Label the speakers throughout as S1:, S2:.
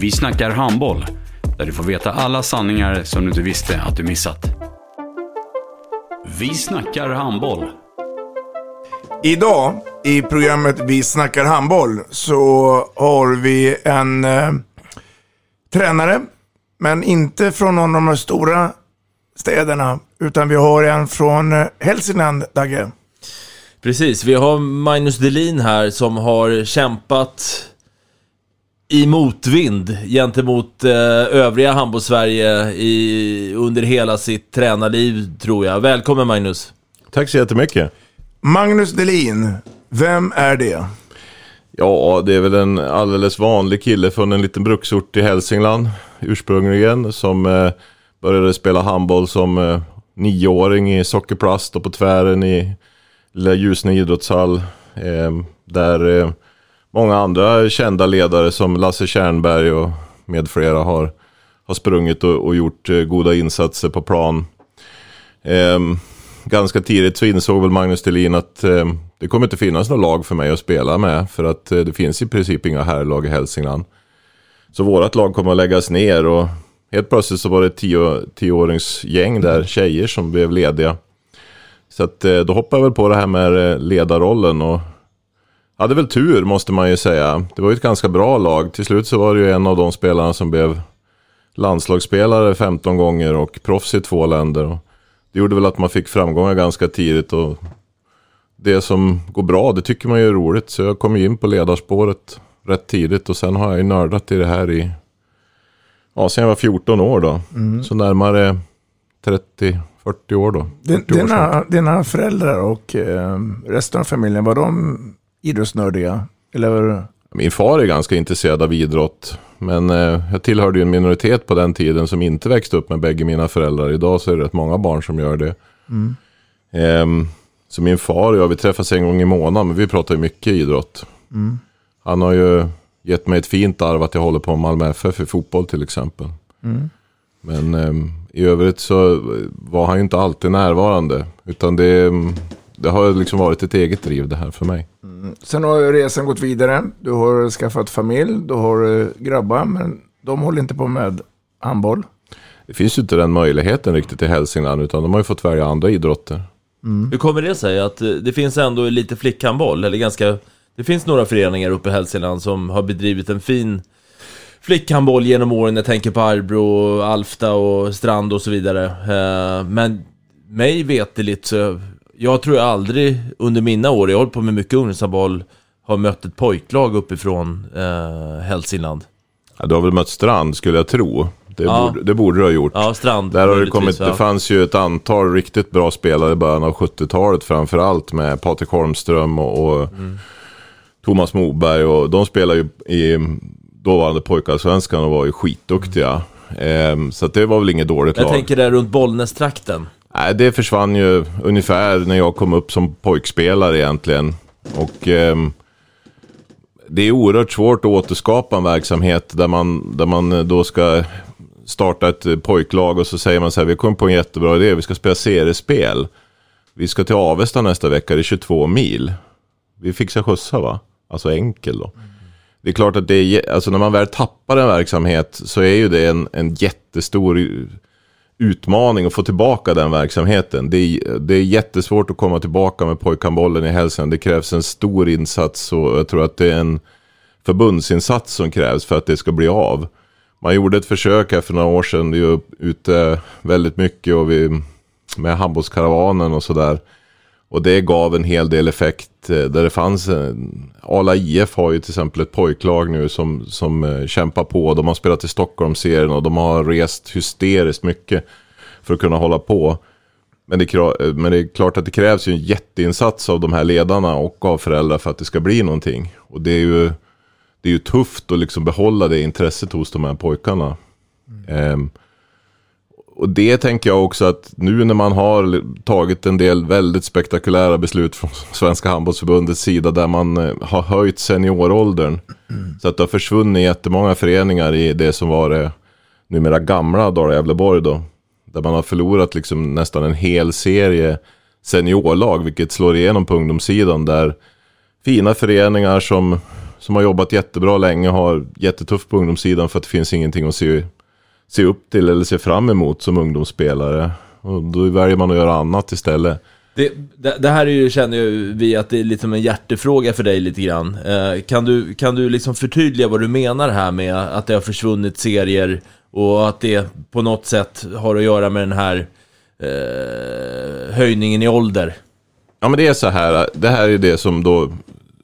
S1: Vi snackar handboll, där du får veta alla sanningar som du inte visste att du missat. Vi snackar handboll.
S2: Idag i programmet Vi snackar handboll så har vi en eh, tränare, men inte från någon av de stora städerna, utan vi har en från eh, Hälsingland, Dagge.
S3: Precis, vi har Magnus Delin här som har kämpat i motvind gentemot eh, övriga handbolls-Sverige i, under hela sitt tränarliv, tror jag. Välkommen Magnus!
S4: Tack så jättemycket.
S2: Magnus Delin, vem är det?
S4: Ja, det är väl en alldeles vanlig kille från en liten bruksort i Hälsingland ursprungligen som eh, började spela handboll som eh, nioåring i sockerplast och på tvären i lilla Ljusne idrottshall. Eh, där eh, många andra kända ledare som Lasse Kärnberg och med flera har, har sprungit och, och gjort eh, goda insatser på plan. Ehm, ganska tidigt så insåg väl Magnus Thelin att eh, det kommer inte finnas något lag för mig att spela med. För att eh, det finns i princip inga herrlag i Hälsingland. Så vårt lag kommer att läggas ner och helt plötsligt så var det ett tio, tioåringsgäng där, tjejer som blev lediga. Så att eh, då hoppade jag väl på det här med eh, ledarrollen och hade väl tur måste man ju säga. Det var ju ett ganska bra lag. Till slut så var det ju en av de spelarna som blev landslagsspelare 15 gånger och proffs i två länder. Det gjorde väl att man fick framgångar ganska tidigt och det som går bra, det tycker man ju är roligt. Så jag kom ju in på ledarspåret rätt tidigt och sen har jag ju nördat i det här i, ja sen jag var 14 år då.
S2: Mm.
S4: Så närmare 30-40 år då. 40 år
S2: Dina,
S4: snart.
S2: dina föräldrar och eh, resten av familjen, var de idrottsnördiga? Eller?
S4: Min far är ganska intresserad av idrott. Men eh, jag tillhörde ju en minoritet på den tiden som inte växte upp med bägge mina föräldrar. Idag så är det rätt många barn som gör det.
S2: Mm.
S4: Ehm, så min far och jag, vi träffas en gång i månaden, men vi pratar ju mycket idrott.
S2: Mm.
S4: Han har ju gett mig ett fint arv att jag håller på med Malmö FF i fotboll till exempel.
S2: Mm.
S4: Men ehm, i övrigt så var han ju inte alltid närvarande. Utan det, det har liksom varit ett eget driv det här för mig.
S2: Sen har ju resan gått vidare. Du har skaffat familj, du har eh, grabbar, men de håller inte på med handboll.
S4: Det finns ju inte den möjligheten riktigt i Hälsingland utan de har ju fått välja andra idrotter.
S3: Hur kommer det sig att eh, det finns ändå lite flickhandboll, eller ganska... Det finns några föreningar uppe i Hälsingland som har bedrivit en fin flickhandboll genom åren. Jag tänker på Arbro, Alfta och Strand och så vidare. Eh, Men mig veteligt så, jag tror jag aldrig under mina år, jag har hållit på med mycket ungdomshandboll, har mött ett pojklag uppifrån eh, Hälsingland.
S4: Ja, du har väl mött Strand skulle jag tro. Det,
S3: Ja.
S4: borde, det borde du ha gjort.
S3: Ja, Strand.
S4: Där har det kommit,
S3: ja.
S4: det fanns ju ett antal riktigt bra spelare i början av 70-talet framförallt med Patrik Holmström och, och
S3: Mm.
S4: Thomas Moberg och de spelar ju i dåvarande pojkarsvenskan och var ju skitduktiga. Ehm, så att det var väl inget dåligt
S3: Jag
S4: lag.
S3: tänker där runt Bollnästrakten.
S4: Nej, det försvann ju ungefär när jag kom upp som pojkspelare egentligen. Och eh, det är oerhört svårt att återskapa en verksamhet där man, där man då ska starta ett pojklag och så säger man så här, vi kom på en jättebra idé, vi ska spela seriespel. Vi ska till Avesta nästa vecka, det är 22 mil. Vi fixar skjutsa va? Alltså enkel då. Det är klart att det är, alltså när man väl tappar en verksamhet så är ju det en, en jättestor utmaning att få tillbaka den verksamheten. Det är, det är jättesvårt att komma tillbaka med pojkhandbollen i hälsan. Det krävs en stor insats och jag tror att det är en förbundsinsats som krävs för att det ska bli av. man gjorde ett försök här för några år sedan. Vi var ute väldigt mycket och vi, med handbollskaravanen och sådär. Och det gav en hel del effekt eh, där det fanns, eh, Ala IF har ju till exempel ett pojklag nu som, som eh, kämpar på. De har spelat i Stockholmsserien och de har rest hysteriskt mycket för att kunna hålla på. Men det, men det är klart att det krävs ju en jätteinsats av de här ledarna och av föräldrar för att det ska bli någonting. Och det är ju, det är ju tufft att liksom behålla det intresset hos de här pojkarna. Mm. Um, och det tänker jag också att nu när man har tagit en del väldigt spektakulära beslut från Svenska handbollsförbundets sida där man eh, har höjt senioråldern. Mm. Så att det har försvunnit jättemånga föreningar i det som var det numera gamla Dala Gävleborg då. Där man har förlorat liksom nästan en hel serie seniorlag, vilket slår igenom på ungdomssidan. Där fina föreningar som, som har jobbat jättebra länge har jättetufft på ungdomssidan för att det finns ingenting att se se upp till eller se fram emot som ungdomsspelare. Och då väljer man att göra annat istället.
S3: Det, det, det, här är ju, känner ju vi att det är liksom en hjärtefråga för dig lite grann. Eh, kan, du, kan du liksom förtydliga vad du menar här med att det har försvunnit serier och att det på något sätt har att göra med den här eh, höjningen i ålder?
S4: Ja men det är så här, det här är det som då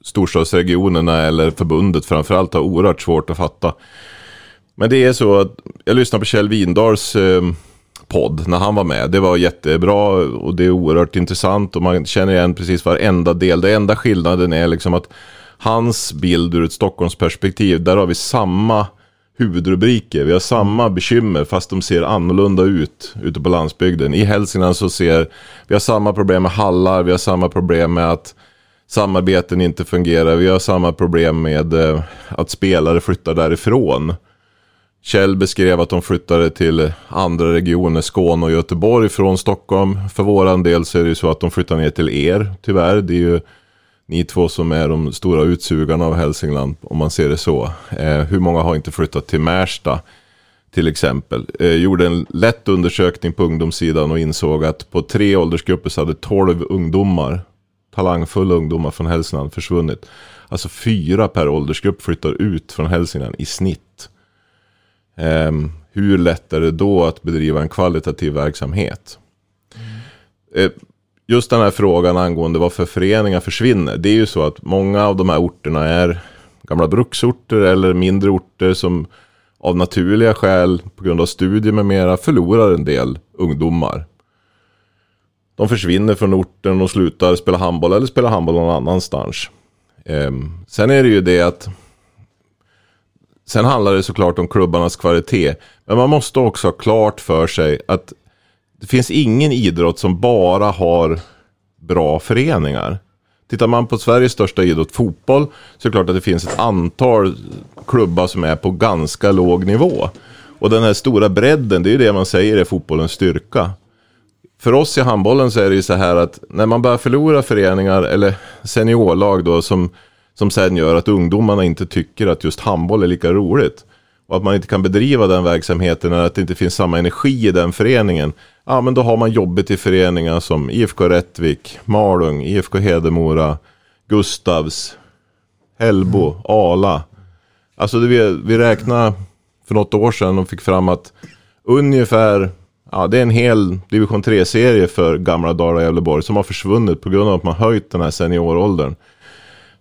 S4: storstadsregionerna eller förbundet framförallt har oerhört svårt att fatta. Men det är så att jag lyssnade på Kjell Windars eh, podd när han var med. Det var jättebra och det är oerhört intressant och man känner igen precis varenda del. Det enda skillnaden är liksom att hans bild ur ett Stockholmsperspektiv, där har vi samma huvudrubriker. Vi har samma bekymmer fast de ser annorlunda ut ute på landsbygden. I Hälsingland så ser vi har samma problem med hallar, vi har samma problem med att samarbeten inte fungerar. Vi har samma problem med eh, att spelare flyttar därifrån. Kjell beskrev att de flyttade till andra regioner, Skåne och Göteborg från Stockholm. För våran del så är det ju så att de flyttar ner till er, tyvärr. Det är ju ni två som är de stora utsugarna av Hälsingland, om man ser det så. Eh, hur många har inte flyttat till Märsta, till exempel? Eh, gjorde en lätt undersökning på ungdomssidan och insåg att på tre åldersgrupper så hade 12 ungdomar, talangfulla ungdomar från Hälsingland försvunnit. Alltså fyra per åldersgrupp flyttar ut från Hälsingland i snitt. Ehm, hur lätt är det då att bedriva en kvalitativ verksamhet? Mm. Just den här frågan angående varför föreningar försvinner. Det är ju så att många av de här orterna är gamla bruksorter eller mindre orter som av naturliga skäl på grund av studier med mera förlorar en del ungdomar. De försvinner från orten och slutar spela handboll eller spela handboll någon annanstans. Ehm, sen är det ju det att Sen handlar det såklart om klubbarnas kvalitet. Men man måste också ha klart för sig att det finns ingen idrott som bara har bra föreningar. Tittar man på Sveriges största idrott, fotboll, så är det klart att det finns ett antal klubbar som är på ganska låg nivå. Och den här stora bredden, det är ju det man säger är fotbollens styrka. För oss i handbollen så är det ju så här att när man börjar förlora föreningar, eller seniorlag då, som som sen gör att ungdomarna inte tycker att just handboll är lika roligt. Och att man inte kan bedriva den verksamheten eller att det inte finns samma energi i den föreningen. Ja men då har man jobbet i föreningar som IFK Rättvik, Malung, IFK Hedemora, Gustavs, Hällbo, mm. Ala. Alltså det vi, vi räknade för något år sedan och fick fram att ungefär, ja det är en hel division 3-serie för gamla Dala Gävleborg som har försvunnit på grund av att man höjt den här senioråldern.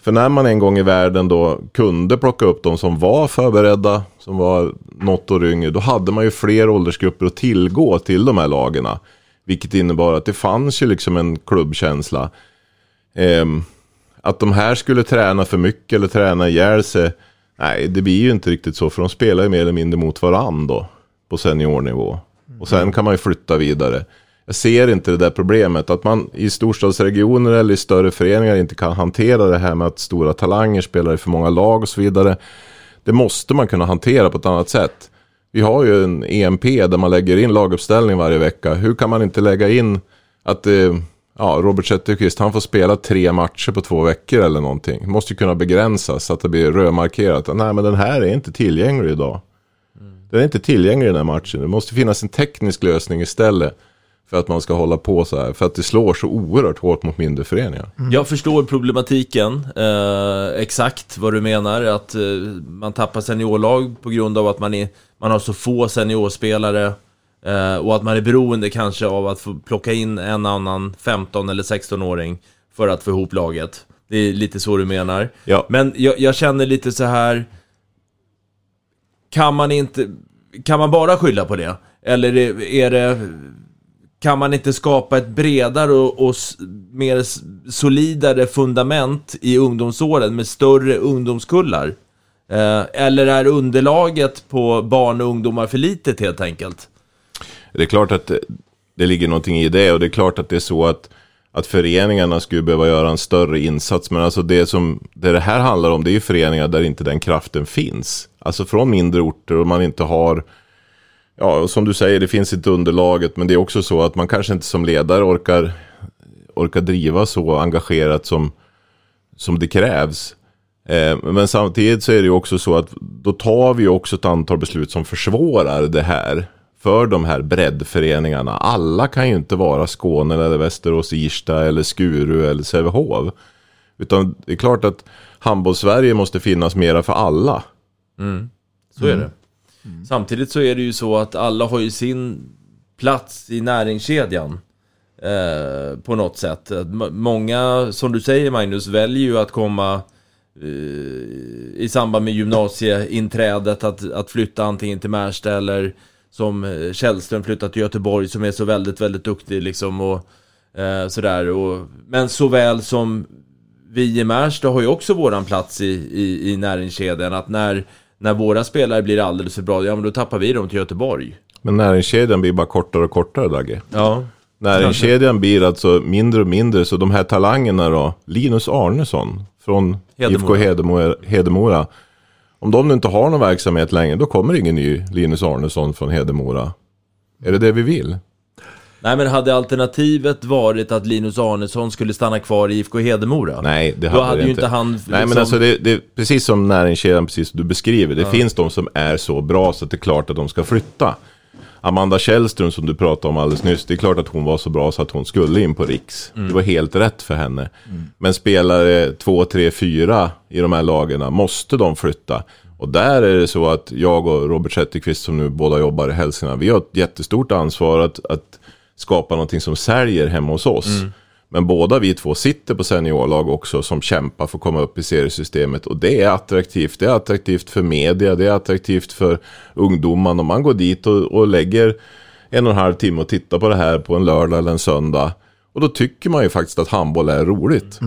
S4: För när man en gång i världen då kunde plocka upp de som var förberedda, som var något år yngre, då hade man ju fler åldersgrupper att tillgå till de här lagerna. Vilket innebar att det fanns ju liksom en klubbkänsla. Eh, att de här skulle träna för mycket eller träna ihjäl sig, nej det blir ju inte riktigt så, för de spelar ju mer eller mindre mot varandra då, på seniornivå. Och sen kan man ju flytta vidare jag ser inte det där problemet. Att man i storstadsregioner eller i större föreningar inte kan hantera det här med att stora talanger spelar i för många lag och så vidare. Det måste man kunna hantera på ett annat sätt. Vi har ju en EMP där man lägger in laguppställning varje vecka. Hur kan man inte lägga in att eh, ja, Robert Zetterqvist han får spela tre matcher på två veckor eller någonting. Det måste ju kunna begränsas så att det blir rödmarkerat. Nej men den här är inte tillgänglig idag. Den är inte tillgänglig i den här matchen. Det måste finnas en teknisk lösning istället för att man ska hålla på så här. För att det slår så oerhört hårt mot mindre föreningar.
S3: Jag förstår problematiken, eh, exakt vad du menar, att eh, man tappar seniorlag på grund av att man, är, man har så få seniorspelare eh, och att man är beroende kanske av att få plocka in en annan 15 eller 16-åring för att få ihop laget. Det är lite så du menar.
S4: Ja.
S3: Men jag, jag känner lite så här, kan man inte, kan man bara skylla på det? Eller är, är det, kan man inte skapa ett bredare och, och mer solidare fundament i ungdomsåren med större ungdomskullar? Eh, eller är underlaget på barn och ungdomar för litet helt enkelt?
S4: Det är klart att det, det ligger någonting i det och det är klart att det är så att, att föreningarna skulle behöva göra en större insats. Men alltså det som det, det här handlar om det är ju föreningar där inte den kraften finns. Alltså från mindre orter och man inte har Ja, och som du säger, det finns inte underlaget, men det är också så att man kanske inte som ledare orkar, orkar driva så engagerat som, som det krävs. Eh, men samtidigt så är det ju också så att då tar vi också ett antal beslut som försvårar det här för de här breddföreningarna. Alla kan ju inte vara Skåne eller Västerås Irsta eller Skuru eller Sävehof. Utan det är klart att handbolls-Sverige måste finnas mera för alla.
S3: Mm. Så är det. Samtidigt så är det ju så att alla har ju sin plats i näringskedjan. Eh, på något sätt. Många, som du säger Magnus, väljer ju att komma eh, i samband med gymnasieinträdet att, att flytta antingen till Märsta eller som eh, Källström flyttat till Göteborg som är så väldigt, väldigt duktig liksom och eh, sådär. Och, men såväl som vi i Märsta har ju också våran plats i, i, i näringskedjan. Att när, när våra spelare blir alldeles för bra, ja men då tappar vi dem till Göteborg.
S4: Men näringskedjan blir bara kortare och kortare, Dagge.
S3: Ja.
S4: Näringskedjan blir alltså mindre och mindre, så de här talangerna då, Linus Arnesson från
S3: Hedemora.
S4: IFK Hedemora, Hedemora. Om de nu inte har någon verksamhet längre, då kommer ingen ny Linus Arnesson från Hedemora. Är det det vi vill?
S3: Nej men hade alternativet varit att Linus Arnesson skulle stanna kvar i IFK Hedemora?
S4: Nej, det
S3: Då
S4: hade,
S3: hade
S4: det
S3: ju
S4: inte
S3: han
S4: Nej, men
S3: liksom-
S4: alltså det, det är precis som näringskedjan, precis som du beskriver. Det
S3: Ja.
S4: finns de som är så bra så att det är klart att de ska flytta. Amanda Källström som du pratade om alldeles nyss, det är klart att hon var så bra så att hon skulle in på Riks.
S3: Mm.
S4: Det var helt rätt för henne. Men spelare 2, 3, 4 i de här lagarna, måste de flytta? Och där är det så att jag och Robert Zetterqvist som nu båda jobbar i Hälsingland, vi har ett jättestort ansvar att, att skapa någonting som säljer hemma hos oss.
S3: Mm.
S4: Men båda vi två sitter på seniorlag också som kämpar för att komma upp i seriesystemet. Och det är attraktivt. Det är attraktivt för media, det är attraktivt för ungdomarna. Om man går dit och, och lägger en och en halv timme och tittar på det här på en lördag eller en söndag. Och då tycker man ju faktiskt att handboll är roligt.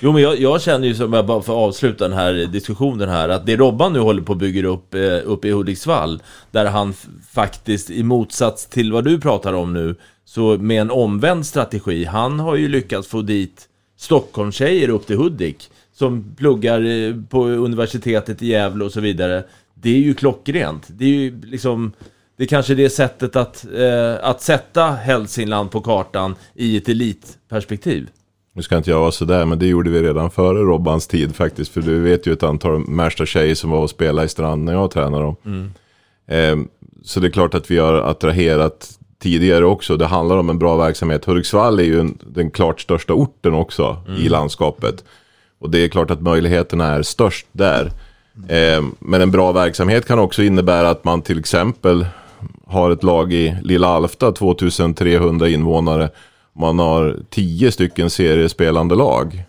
S3: Jo men jag, jag känner ju som jag bara får avsluta den här diskussionen här att det Robban nu håller på att bygga upp eh, uppe i Hudiksvall där han faktiskt i motsats till vad du pratar om nu så med en omvänd strategi han har ju lyckats få dit Stockholmstjejer upp till Hudik som pluggar eh, på universitetet i Gävle och så vidare. Det är ju klockrent. Det är ju liksom det är kanske det sättet att, eh, att sätta Hälsingland på kartan i ett elitperspektiv.
S4: Nu ska inte jag vara sådär, men det gjorde vi redan före Robbans tid faktiskt. För du vet ju ett antal Märsta som var och spelade i Strand när jag tränade dem.
S3: Mm.
S4: Eh, så det är klart att vi har attraherat tidigare också. Det handlar om en bra verksamhet. Hudiksvall är ju en, den klart största orten också i landskapet. Och det är klart att möjligheterna är störst där. Eh, men en bra verksamhet kan också innebära att man till exempel har ett lag i Lilla Alfta, 2300 invånare. Man har 10 stycken seriespelande lag.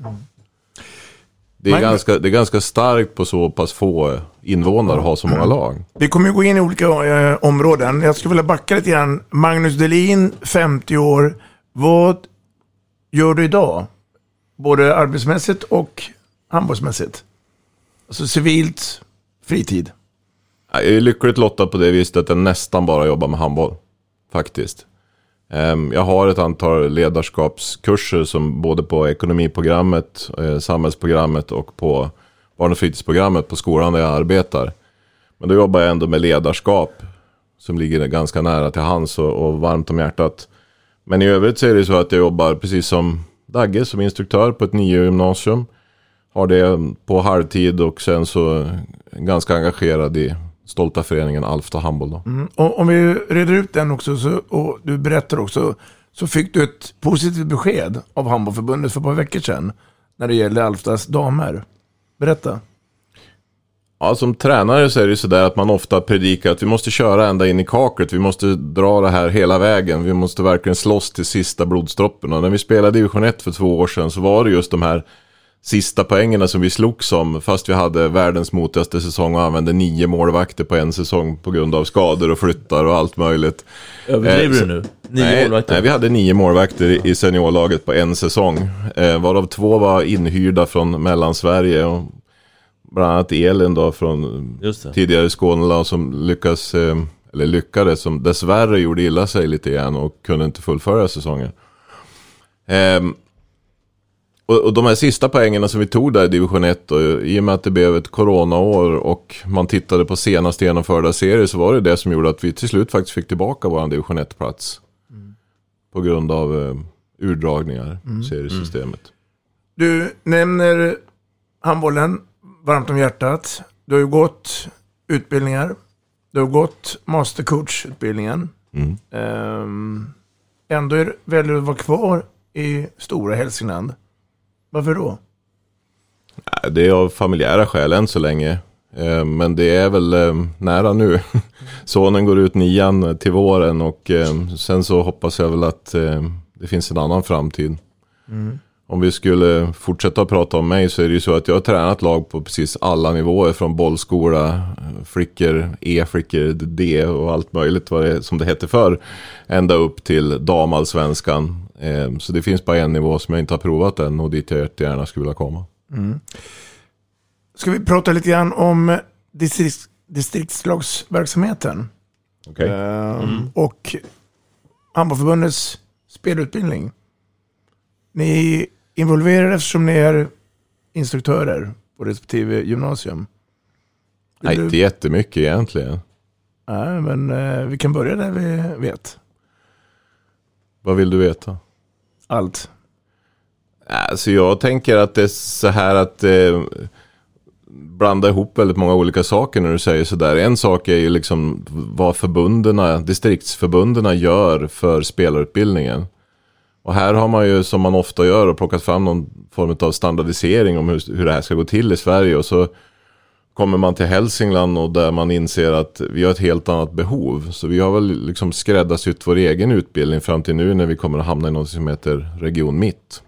S4: Det är,
S2: Man-
S4: ganska, det är ganska starkt på så pass få invånare att ha så många lag.
S2: Vi kommer ju gå in i olika eh, områden. Jag skulle vilja backa lite grann. Magnus Delin, 50 år. Vad gör du idag? Både arbetsmässigt och handbollsmässigt. Alltså civilt, fritid.
S4: Jag är lyckligt lottad på det viset att jag nästan bara jobbar med handboll. Faktiskt. Ehm, jag har ett antal ledarskapskurser som både på ekonomiprogrammet, eh, samhällsprogrammet och på barn och fritidsprogrammet på skolan där jag arbetar. Men då jobbar jag ändå med ledarskap som ligger ganska nära till hands och, och varmt om hjärtat. Men i övrigt så är det så att jag jobbar precis som Dagge som instruktör på ett nio gymnasium. Har det på halvtid och sen så ganska engagerad i stolta föreningen Alfta Handboll. Då.
S2: Mm. Om vi reder ut den också, så, och du berättar också, så fick du ett positivt besked av Handbollförbundet för ett par veckor sedan när det gäller Alftas damer. Berätta.
S4: Ja, som tränare så är det sådär att man ofta predikar att vi måste köra ända in i kaklet. Vi måste dra det här hela vägen. Vi måste verkligen slåss till sista blodsdroppen. Och när vi spelade division 1 för två år sedan så var det just de här sista poängerna som vi slogs om. Fast vi hade världens motigaste säsong och använde nio målvakter på en säsong på grund av skador och flyttar och allt möjligt.
S3: Överdriver
S4: Eh,
S3: du nu? Nio
S4: nej,
S3: målvakter?
S4: Nej, vi hade nio målvakter i- seniorlaget på en säsong. Eh, varav två var inhyrda från Mellansverige. Och bland annat Elin då från tidigare Skånelag som lyckas, eh, eller lyckades, som dessvärre gjorde illa sig lite grann och kunde inte fullfölja säsongen. Ehm, och, och de här sista poängerna som vi tog där i division 1, och, i och med att det blev ett coronaår och man tittade på senaste genomförda serier så var det det som gjorde att vi till slut faktiskt fick tillbaka vår division 1-plats. På grund av eh, urdragningar i seriesystemet.
S2: Du nämner handbollen varmt om hjärtat. Du har ju gått utbildningar. Du har gått mastercoach-utbildningen.
S4: Mm.
S2: Ehm, ändå väljer du att vara kvar i stora Hälsingland. Varför då?
S4: Det är av familjära skäl än så länge. Eh, Men det är väl eh, nära nu. Sonen går ut nian till våren och eh, sen så hoppas jag väl att det finns en annan framtid. Om vi skulle fortsätta prata om mig så är det ju så att jag har tränat lag på precis alla nivåer. Från bollskola, flickor, E-flickor, D och allt möjligt vad det som det hette förr. Ända upp till damallsvenskan. Eh, Så det finns bara en nivå som jag inte har provat än och dit jag jättegärna skulle vilja komma.
S2: Ska vi prata lite grann om distrikts, distriktslagsverksamheten?
S4: Okej.
S2: Ehm, Och Handbollförbundets spelutbildning. Ni är involverade eftersom ni är instruktörer på respektive gymnasium. Vill
S4: Nej,
S2: du-
S4: inte jättemycket egentligen.
S2: Nej, men eh, vi kan börja där vi vet.
S4: Vad vill du veta?
S2: Allt.
S4: Alltså jag tänker att det är så här att eh, blanda ihop väldigt många olika saker när du säger sådär. En sak är ju liksom vad förbundena, distriktsförbundena gör för spelarutbildningen. Och här har man ju som man ofta gör och plockat fram någon form av standardisering om hur, hur det här ska gå till i Sverige. Och så kommer man till Hälsingland och där man inser att vi har ett helt annat behov. Så vi har väl liksom skräddarsytt vår egen utbildning fram till nu när vi kommer att hamna i något som heter Region Mitt.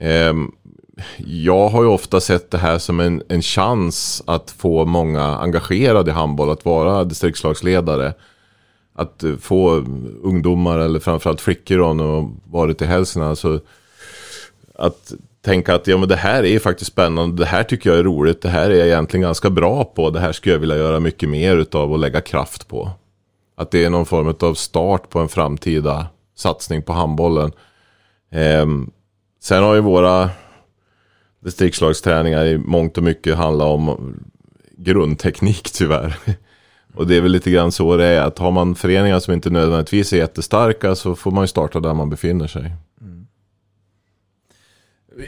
S4: Ehm, jag har ju ofta sett det här som en, en chans att få många engagerade i handboll, att vara distriktslagsledare. Att få ungdomar eller framförallt flickor då, när de varit i Hälsingland. Alltså, att tänka att ja, men det här är faktiskt spännande, det här tycker jag är roligt, det här är jag egentligen ganska bra på, det här skulle jag vilja göra mycket mer utav och lägga kraft på. Att det är någon form av start på en framtida satsning på handbollen. Eh, sen har ju våra distriktslagsträningar i mångt och mycket handlat om grundteknik tyvärr. Och det är väl lite grann så det är, att har man föreningar som inte nödvändigtvis är jättestarka så får man ju starta där man befinner sig.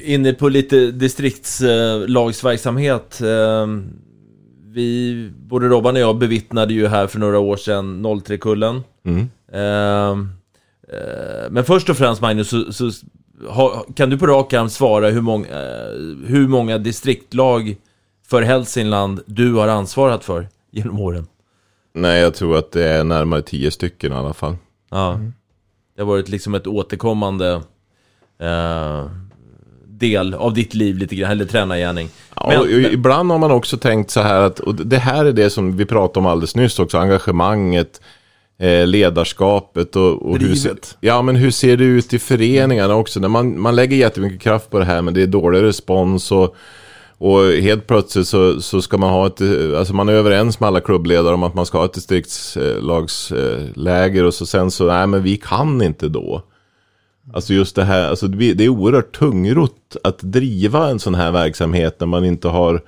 S3: Inne på lite distriktslagsverksamhet. Eh, vi, både Robban och jag bevittnade ju här för några år sedan 03-kullen.
S4: Mm.
S3: Eh, eh, men först och främst Magnus, så, så kan du på rak arm svara hur många, eh, hur många distriktlag för Hälsingland du har ansvarat för genom åren?
S4: Nej, jag tror att det är närmare tio stycken i alla fall.
S3: Ja. Det har varit liksom ett återkommande eh, del av ditt liv lite grann, eller tränargärning.
S4: Ja,
S3: Men-
S4: och ibland har man också tänkt så här att, och det här är det som vi pratade om alldeles nyss också, engagemanget, eh, ledarskapet och, och hur, ser,
S2: Drivet.
S4: ja, men hur ser det ut i föreningarna också? När man, man lägger jättemycket kraft på det här men det är dålig respons och, och helt plötsligt så, så ska man ha ett, eh, alltså man är överens med alla klubbledare om att man ska ha ett distriktslagsläger och så sen så, nej men vi kan inte då. Alltså just det här, alltså det är oerhört tungrott att driva en sån här verksamhet när man inte har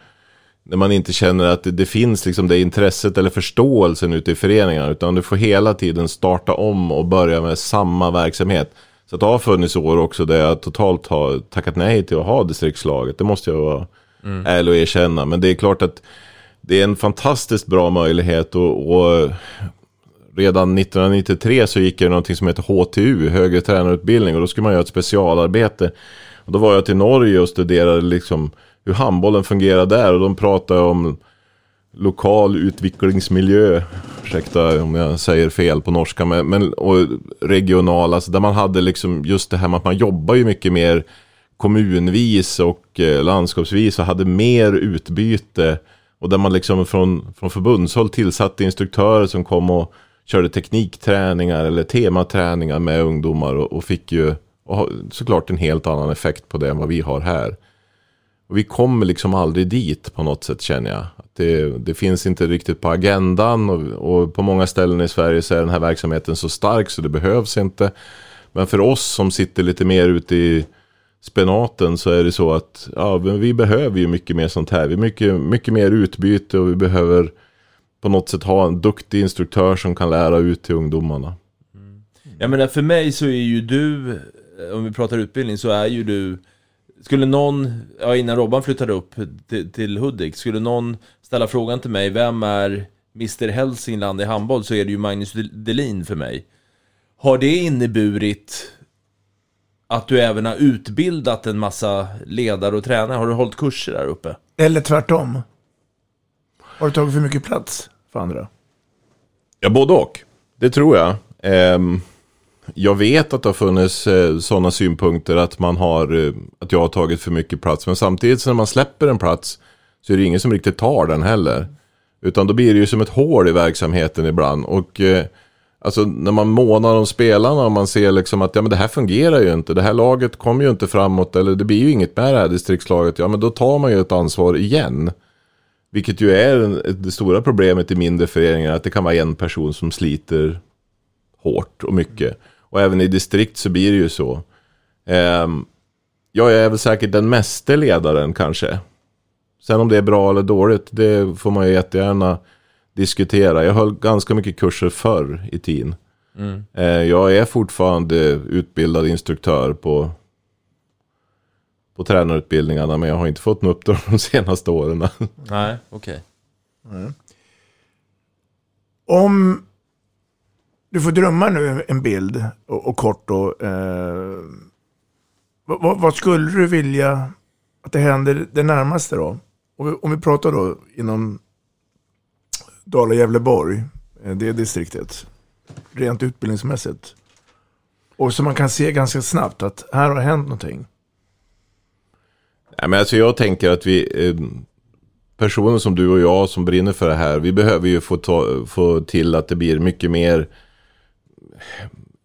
S4: när man inte känner att det, det finns liksom det intresset eller förståelsen ute i föreningarna. Utan du får hela tiden starta om och börja med samma verksamhet. Så att det har funnits år också där jag totalt har tackat nej till att ha distriktslaget. Det måste jag vara ärlig och erkänna. Men det är klart att det är en fantastiskt bra möjlighet och, och redan 1993 så gick jag någonting som heter HTU, högre tränarutbildning och då skulle man göra ett specialarbete. Och då var jag till Norge och studerade liksom hur handbollen fungerar där och de pratade om lokal utvecklingsmiljö, ursäkta om jag säger fel på norska, men, men och regional, alltså där man hade liksom just det här med att man jobbar ju mycket mer kommunvis och eh, landskapsvis och hade mer utbyte och där man liksom från, från förbundshåll tillsatte instruktörer som kom och körde teknikträningar eller tematräningar med ungdomar och, och fick ju och såklart en helt annan effekt på det än vad vi har här. Och vi kommer liksom aldrig dit på något sätt känner jag. Det, det finns inte riktigt på agendan och, och, på många ställen i Sverige så är den här verksamheten så stark så det behövs inte. Men för oss som sitter lite mer ute i spenaten så är det så att ja, vi behöver ju mycket mer sånt här. Vi har mycket, mycket mer utbyte och vi behöver på något sätt ha en duktig instruktör som kan lära ut till ungdomarna.
S3: Mm. Jag menar för mig så är ju du, om vi pratar utbildning, så är ju du skulle någon, ja innan Robban flyttade upp till, till Hudik, skulle någon ställa frågan till mig, vem är Mr Hälsingland i handboll, så är det ju Magnus Delin för mig. Har det inneburit att du även har utbildat en massa ledare och tränare? Har du hållit kurser där uppe?
S2: Eller tvärtom? Har du tagit för mycket plats för andra?
S4: Ja, både och. Det tror jag. Ehm, jag vet att det har funnits eh, sådana synpunkter att man har, eh, att jag har tagit för mycket plats. Men samtidigt så när man släpper en plats så är det ingen som riktigt tar den heller. Utan då blir det ju som ett hål i verksamheten ibland. Och eh, alltså när man månar om spelarna och man ser liksom att ja, men det här fungerar ju inte. Det här laget kommer ju inte framåt eller det blir ju inget med det här distriktslaget. Ja men då tar man ju ett ansvar igen. Vilket ju är det stora problemet i mindre föreningar. Att det kan vara en person som sliter hårt och mycket. Och även i distrikt så blir det ju så. Eh, jag är väl säkert den meste ledaren kanske. Sen om det är bra eller dåligt, det får man ju jättegärna diskutera. Jag höll ganska mycket kurser förr i tiden. Mm. Eh, jag är fortfarande utbildad instruktör på, på tränarutbildningarna, men jag har inte fått något uppdrag de senaste åren.
S3: Nej, okej. Okay. Mm.
S2: Om du får drömma nu en bild och, och kort då. Eh, vad, vad, skulle du vilja att det händer det närmaste då? Om vi, om vi pratar då inom Dala-Gävleborg, eh, det distriktet, rent utbildningsmässigt. Och så man kan se ganska snabbt att här har hänt någonting.
S4: Ja, men alltså jag tänker att vi, eh, personer som du och jag som brinner för det här, vi behöver ju få, ta, få till att det blir mycket mer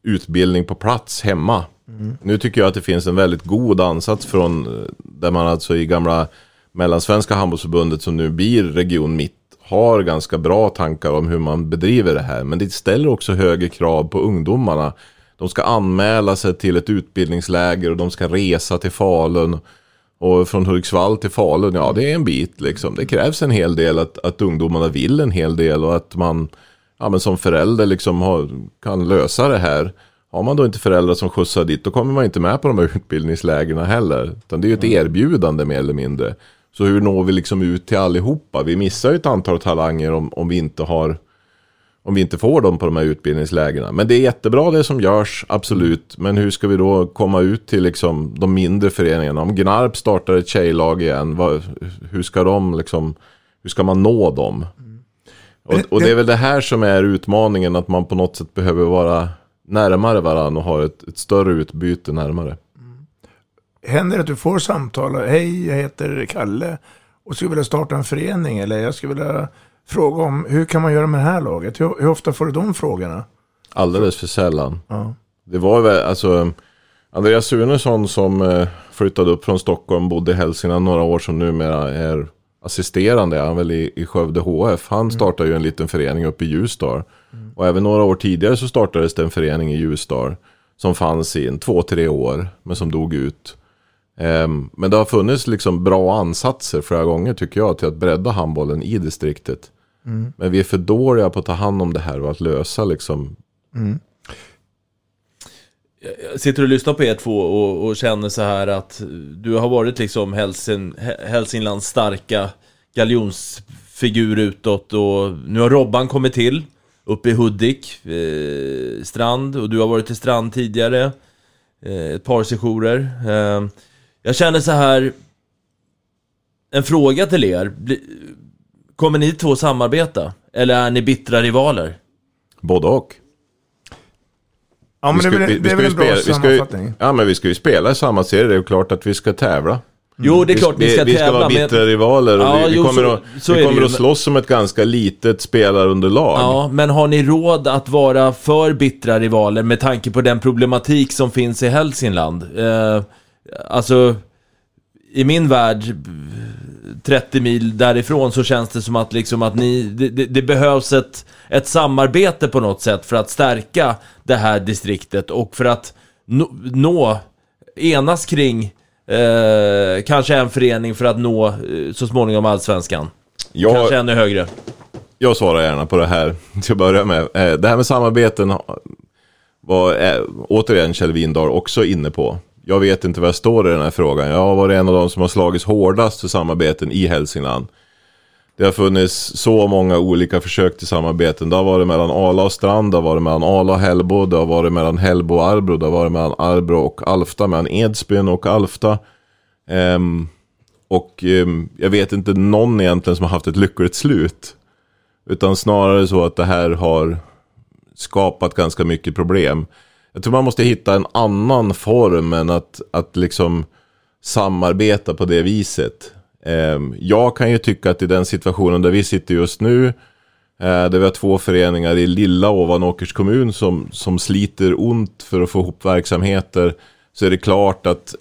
S4: utbildning på plats hemma. Mm. Nu tycker jag att det finns en väldigt god ansats från eh, där man alltså i gamla Mellansvenska handbollsförbundet som nu blir Region Mitt har ganska bra tankar om hur man bedriver det här. Men det ställer också högre krav på ungdomarna. De ska anmäla sig till ett utbildningsläger och de ska resa till Falun. Och från Hudiksvall till Falun, ja det är en bit liksom. Det krävs en hel del att, att ungdomarna vill en hel del och att man ja, men som förälder liksom har, kan lösa det här. Har man då inte föräldrar som skjutsar dit, då kommer man inte med på de här utbildningslägren heller. Utan det är ju ett erbjudande mer eller mindre. Så hur når vi liksom ut till allihopa? Vi missar ju ett antal talanger om, om vi inte har om vi inte får dem på de här utbildningslägena. Men det är jättebra det som görs, absolut. Men hur ska vi då komma ut till liksom de mindre föreningarna? Om Gnarp startar ett tjejlag igen, vad, hur ska de liksom, hur ska man nå dem? Och, och, det är väl det här som är utmaningen, att man på något sätt behöver vara närmare varandra och ha ett, ett större utbyte närmare. Mm.
S2: Händer det att du får samtal, hej jag heter Kalle och skulle vilja starta en förening eller jag skulle vilja fråga om hur kan man göra med det här laget? Hur, hur ofta får du de frågorna?
S4: Alldeles för sällan. Ja. Det var väl, alltså Andreas Sunesson som eh, flyttade upp från Stockholm, bodde i Hälsingland några år som numera är assisterande är han väl i, i Skövde HF. Han mm. startade ju en liten förening uppe i Ljusdal. Mm. Och även några år tidigare så startades det en förening i Ljusdal. Som fanns i en två, tre år. Men som dog ut. Um, men det har funnits liksom bra ansatser flera gånger tycker jag. Till att bredda handbollen i distriktet. Mm. Men vi är för dåliga på att ta hand om det här och att lösa liksom. Mm.
S3: Jag sitter och lyssnar på er två och, och, känner så här att du har varit liksom Hälsing, Hälsinglands starka galjons figur utåt och nu har Robban kommit till uppe i Hudik, eh, Strand och du har varit i Strand tidigare eh, ett par sessioner. Eh, jag känner så här en fråga till er. Kommer ni två samarbeta? Eller är ni bittra rivaler?
S4: Både och.
S2: Ja, men
S4: Vi
S2: det är
S4: ska-
S2: väl,
S4: vi-
S2: det
S4: vi
S2: är väl en bra
S4: spela- vi ska ju-
S2: sammanfattning.
S4: Ja, men vi ska ju spela i samma serie. Det är ju klart att vi ska tävla.
S3: Jo, det är klart vi ska
S4: vi, vi ska
S3: tävla,
S4: vara
S3: men-
S4: bittra rivaler och
S3: Ja,
S4: vi, vi
S3: jo,
S4: kommer,
S3: så-
S4: att,
S3: så
S4: vi
S3: det
S4: kommer att
S3: men-
S4: slåss som ett ganska litet spelarunderlag.
S3: Ja, men har ni råd att vara för bittra rivaler med tanke på den problematik som finns i Hälsingland? Eh, alltså, i min värld, 30 mil därifrån, så känns det som att, liksom att ni, det, det, behövs ett, ett samarbete på något sätt för att stärka det här distriktet och för att nå, nå enas kring eh, kanske en förening för att nå eh, så småningom allsvenskan.
S4: Jag-
S3: Kanske ännu högre.
S4: Jag svarar gärna på det här till att börja med. Eh, Det här med samarbeten var eh, återigen Kjell Windahl också inne på. Jag vet inte vad jag står i den här frågan. Jag har varit en av de som har slagits hårdast för samarbeten i Hälsingland. Det har funnits så många olika försök till samarbeten. Det har varit mellan Ala och Strand, det har varit mellan Ala och Hällbo, det har varit mellan Hällbo och Arbro, det har varit mellan Arbro och Alfta, mellan Edsbyn och Alfta. Um, och um, jag vet inte någon egentligen som har haft ett lyckligt slut. Utan snarare så att det här har skapat ganska mycket problem. Jag tror man måste hitta en annan form än att, att liksom samarbeta på det viset. Ehm, jag kan ju tycka att i den situationen där vi sitter just nu, eh, där vi har två föreningar i lilla Ovanåkers kommun som, som sliter ont för att få ihop verksamheter, så är det klart att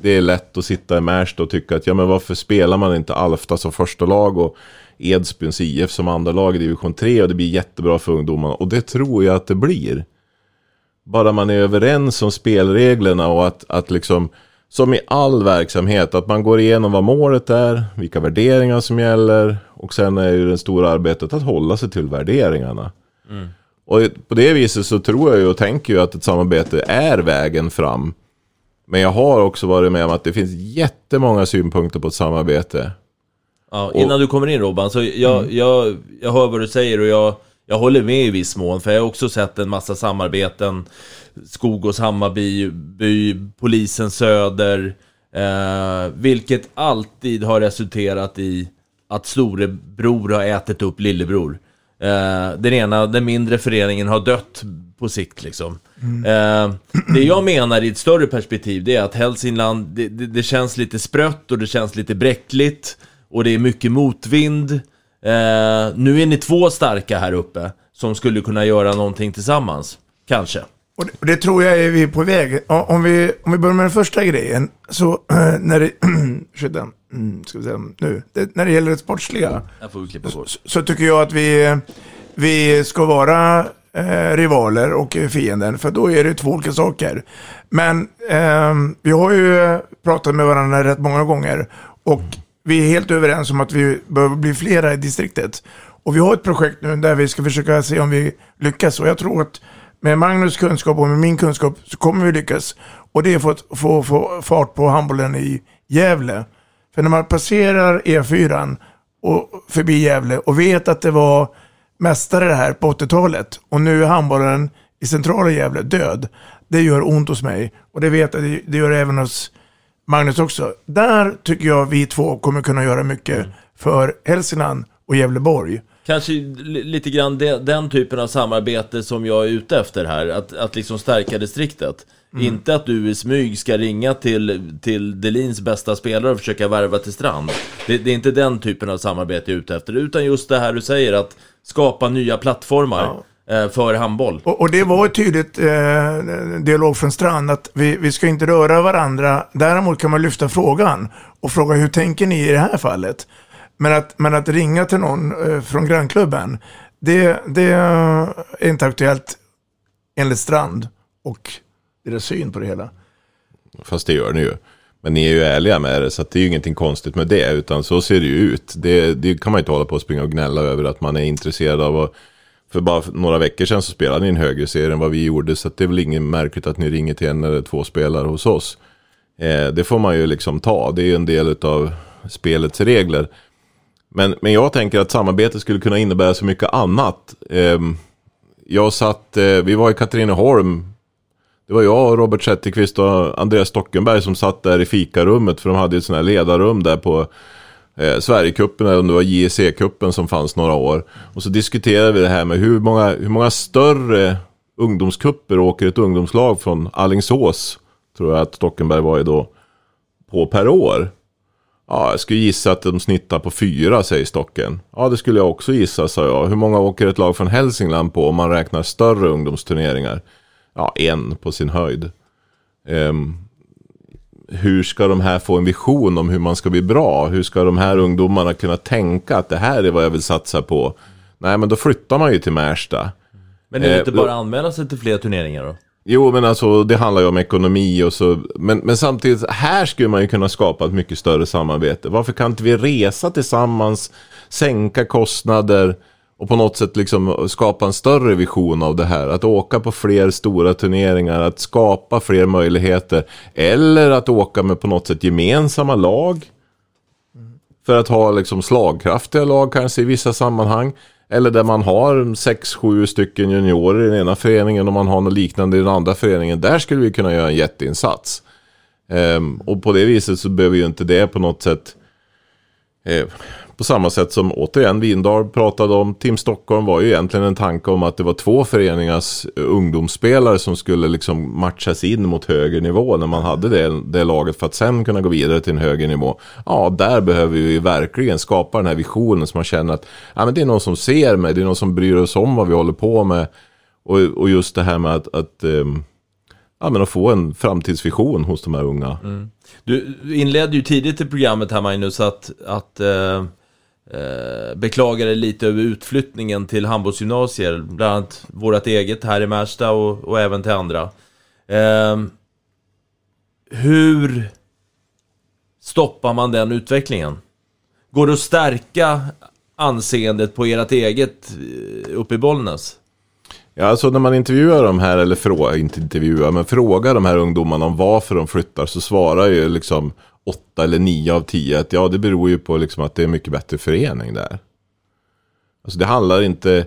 S4: det är lätt att sitta i Märsta och tycka att ja men varför spelar man inte Alfta som första lag och Edsbyns IF som andra lag i division 3 och det blir jättebra för ungdomarna. Och det tror jag att det blir. Bara man är överens om spelreglerna och att, att liksom, som i all verksamhet, att man går igenom vad målet är, vilka värderingar som gäller och sen är ju det stora arbetet att hålla sig till värderingarna. Och på det viset så tror jag ju och tänker ju att ett samarbete är vägen fram. Men jag har också varit med om att det finns jättemånga synpunkter på ett samarbete.
S3: Ja, innan du kommer in Robban, så jag, jag, jag hör vad du säger och jag, jag håller med i viss mån, för jag har också sett en massa samarbeten. Skogås, Hammarby, by, Polisen Söder, eh, vilket alltid har resulterat i att storebror har ätit upp lillebror. Eh, den ena, den mindre föreningen har dött på sikt liksom. Eh, det jag menar i ett större perspektiv, det är att Hälsingland, det, det, det känns lite sprött och det känns lite bräckligt. Och det är mycket motvind. Eh, nu är ni två starka här uppe, som skulle kunna göra någonting tillsammans. Kanske.
S2: Och det, och det tror jag är vi på väg. Om vi, om vi börjar med den första grejen, så eh, när det, ursäkta, mm, ska vi säga nu, det, när det gäller det sportsliga,
S3: bort.
S2: så tycker jag att vi, vi ska vara eh, rivaler och fienden, för då är det två olika saker. Men ehm, vi har ju pratat med varandra rätt många gånger och vi är helt överens om att vi behöver bli flera i distriktet. Och vi har ett projekt nu där vi ska försöka se om vi lyckas. Och jag tror att med Magnus kunskap och med min kunskap så kommer vi lyckas. Och det är för att få, få fart på handbollen i Gävle. För när man passerar E4 och förbi Gävle och vet att det var mästare det här på 80-talet och nu är handbollen i centrala Gävle död. Det gör ont hos mig och det vet jag, det, det gör även hos Magnus också. Där tycker jag vi två kommer kunna göra mycket för Hälsingland och Gävleborg.
S3: Kanske li- lite grann de, den typen av samarbete som jag är ute efter här, att, att liksom stärka distriktet.
S2: Mm.
S3: Inte att du i smyg ska ringa till, till Delins bästa spelare och försöka värva till Strand. Det, det är inte den typen av samarbete jag är ute efter, utan just det här du säger, att skapa nya plattformar eh, för handboll.
S2: Och, och det var ett tydligt eh, dialog från Strand att vi, vi ska inte röra varandra. Däremot kan man lyfta frågan och fråga hur tänker ni i det här fallet? Men att, men att ringa till någon eh, från grannklubben, det, det är inte aktuellt enligt Strand och deras syn på det hela.
S4: Fast det gör ni ju. Men ni är ju ärliga med det, så att det är ju ingenting konstigt med det. Utan så ser det ju ut. Det, det kan man inte hålla på och springa och gnälla över att man är intresserad av att... För bara för några veckor sedan så spelade ni en högre serie än vad vi gjorde. Så att det är väl inget märkligt att ni ringer till en eller två spelare hos oss. Eh, det får man ju liksom ta. Det är ju en del av spelets regler. Men, men jag tänker att samarbete skulle kunna innebära så mycket annat. Eh, jag satt, eh, vi var i Katrineholm. Det var jag, Robert Zetterqvist och Andreas Stockenberg som satt där i fikarummet. För de hade ett sånt här ledarrum där på eh, Sverigecupen, eller om det var JEC-cupen som fanns några år. Och så diskuterade vi det här med hur många, hur många större ungdomskupper åker ett ungdomslag från Allingsås, tror jag att Stockenberg var i då, på per år. Ja, jag skulle gissa att de snittar på fyra, säger Stocken. Ja, det skulle jag också gissa, sa jag. Hur många åker ett lag från Hälsingland på om man räknar större ungdomsturneringar? Ja, en på sin höjd. Um, hur ska de här få en vision om hur man ska bli bra? Hur ska de här ungdomarna kunna tänka att det här är vad jag vill satsa på? Nej, men då flyttar man ju till Märsta.
S3: Men är det
S4: Eh,
S3: inte bara anmäla sig till fler turneringar då?
S4: Jo, men alltså det handlar ju om ekonomi och så. Men, men samtidigt, här skulle man ju kunna skapa ett mycket större samarbete. Varför kan inte vi resa tillsammans, sänka kostnader och på något sätt liksom skapa en större vision av det här? Att åka på fler stora turneringar, att skapa fler möjligheter. Eller att åka med på något sätt gemensamma lag. För att ha liksom slagkraftiga lag kanske i vissa sammanhang. Eller där man har 6-7 stycken juniorer i den ena föreningen och man har något liknande i den andra föreningen. Där skulle vi kunna göra en jätteinsats. Ehm, och på det viset så behöver ju inte det på något sätt eh, på samma sätt som återigen Vindar pratade om. Team Stockholm var ju egentligen en tanke om att det var två föreningars eh, ungdomsspelare som skulle liksom matchas in mot högre nivå när man hade det, det laget för att sen kunna gå vidare till en högre nivå. Ja, där behöver vi ju verkligen skapa den här visionen som man känner att ja, men det är någon som ser mig, det är någon som bryr oss om vad vi håller på med. Och, och just det här med att, att, ehm, ja, men att få en framtidsvision hos de här unga. Mm.
S3: Du inledde ju tidigt i programmet här Magnus att, att eh, eh, lite över utflyttningen till handbollsgymnasier. Bland annat vårt eget här i Märsta och, och även till andra. Eh, hur stoppar man den utvecklingen? Går det att stärka anseendet på ert eget eh, uppe i Bollnäs?
S4: Ja, alltså när man intervjuar de här, eller frågar, inte intervjuar, men frågar de här ungdomarna om varför de flyttar så svarar ju liksom åtta eller nio av tio att ja, det beror ju på liksom att det är mycket bättre förening där. Alltså det handlar inte,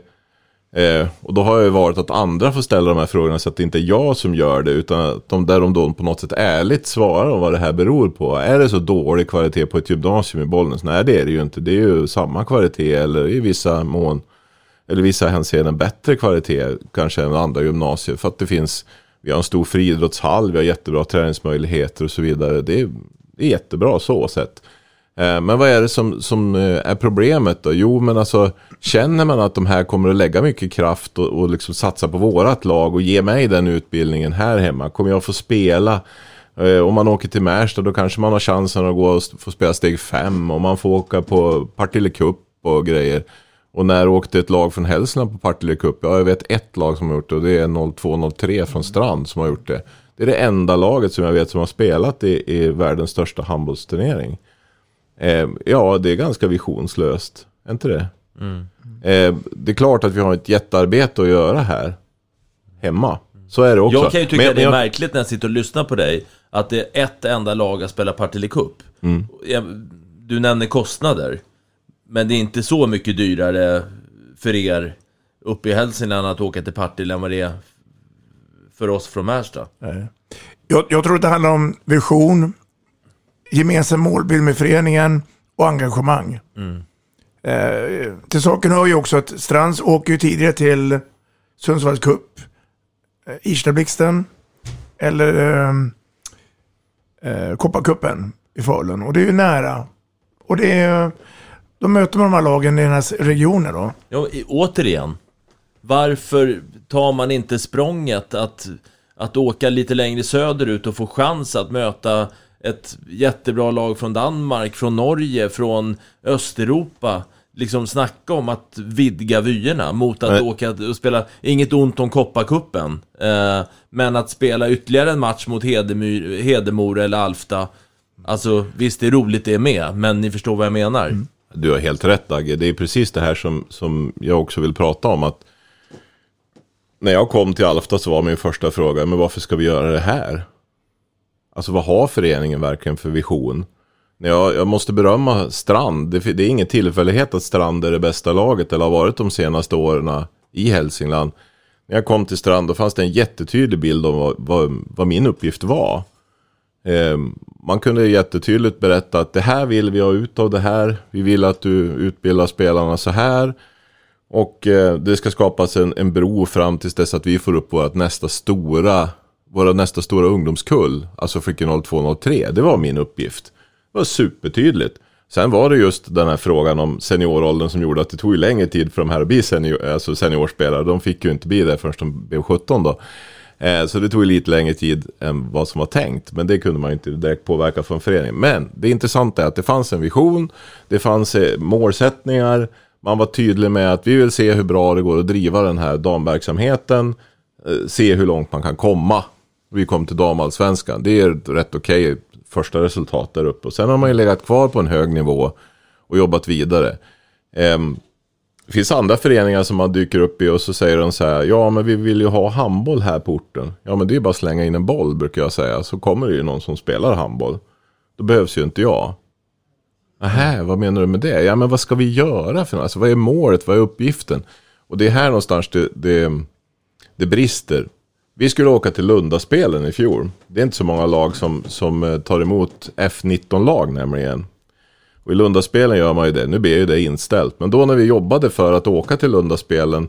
S4: eh, och då har jag ju varit att andra får ställa de här frågorna så att det inte är jag som gör det, utan att de där de då på något sätt ärligt svarar om vad det här beror på. Är det så dålig kvalitet på ett gymnasium i Bollnäs? Nej, det är det ju inte. Det är ju samma kvalitet eller i vissa mån eller vissa hänseenden bättre kvalitet kanske än andra gymnasier. För att det finns, vi har en stor friidrottshall, vi har jättebra träningsmöjligheter och så vidare. Det är, är jättebra så sett. Eh, men vad är det som, som eh, är problemet då? Jo, men alltså känner man att de här kommer att lägga mycket kraft och, och liksom satsa på vårat lag och ge mig den utbildningen här hemma? Kommer jag få spela? Eh, om man åker till Märsta då kanske man har chansen att gå och få spela steg fem och man får åka på Partille Cup och grejer. Och när åkte ett lag från Hälsingland på Partille Cup? Ja, jag vet ett lag som har gjort det och det är 02-03 från Strand som har gjort det. Det är det enda laget som jag vet som har spelat i, i världens största handbollsturnering. Eh, ja, det är ganska visionslöst. Är inte det? Eh, det är klart att vi har ett jättearbete att göra här. Hemma. Så är det också.
S3: Jag kan ju tycka
S4: Men-
S3: att det är
S4: jag-
S3: märkligt när jag sitter och lyssnar på dig Att det är ett enda lag att spela Partille Cup
S4: Mm.
S3: Du nämner kostnader Men det är inte så mycket dyrare för er uppe i Hälsingland att åka till Partille än vad det är för oss från Märsta
S2: Jag, jag tror att det handlar om vision, gemensam målbild med föreningen och engagemang. Eh, till saken hör ju också att Strands åker ju tidigare till Sundsvalls Cup, eh, Irstablixten eller eh, eh, Kopparcupen i Falun. Och det är ju nära. Och det är, då möter man de här lagen i den här regionen då.
S3: Ja, återigen Varför tar man inte språnget att, att åka lite längre söderut och få chans att möta ett jättebra lag från Danmark, från Norge, från Östeuropa Liksom snacka om att vidga vyerna mot att
S4: Men-
S3: åka och spela, inget ont om Kopparkuppen eh, Men att spela ytterligare en match mot Hedemyr, Hedemora eller Alfta Alltså visst det är roligt det är med, men ni förstår vad jag menar
S4: Du har helt rätt Dagge. Det är precis det här som, som jag också vill prata om. Att när jag kom till Alfta så var min första fråga, men varför ska vi göra det här? Alltså vad har föreningen verkligen för vision? Jag, jag måste berömma Strand. Det, det är ingen tillfällighet att Strand är det bästa laget eller har varit de senaste åren i Hälsingland. När jag kom till Strand då fanns det en jättetydlig bild om vad, vad, vad min uppgift var. Eh, man kunde jättetydligt berätta att det här vill vi ha ut av det här. Vi vill att du utbildar spelarna så här. Och eh, det ska skapas en, en bro fram tills dess att vi får upp vårt nästa stora, våra nästa stora ungdomskull. Alltså Flickor 0203. Det var min uppgift. Det var supertydligt. Sen var det just den här frågan om senioråldern som gjorde att det tog längre tid för de här att bli senior, alltså seniorspelare. De fick ju inte bli det förrän de blev 17 då. Eh, så det tog lite längre tid än vad som var tänkt. Men det kunde man inte direkt påverka från föreningen. Men det intressanta är att det fanns en vision. Det fanns eh, målsättningar. Man var tydlig med att vi vill se hur bra det går att driva den här damverksamheten. Eh, se hur långt man kan komma. Vi kom till damallsvenskan. Det är rätt okej okay första resultat där uppe. Och sen har man ju legat kvar på en hög nivå och jobbat vidare. Ehm, det finns andra föreningar som man dyker upp i och så säger de så här. Ja men vi vill ju ha handboll här på orten. Ja men det är ju bara att slänga in en boll brukar jag säga. Så kommer det ju någon som spelar handboll. Då behövs ju inte jag. Nähä, vad menar du med det? Ja men vad ska vi göra för något? Alltså, vad är målet? Vad är uppgiften? Och det är här någonstans det, det, det brister. Vi skulle åka till Lundaspelen i fjol. Det är inte så många lag som, som eh, tar emot F19-lag nämligen. Och i Lundaspelen gör man ju det. Nu blir ju det inställt. Men då när vi jobbade för att åka till Lundaspelen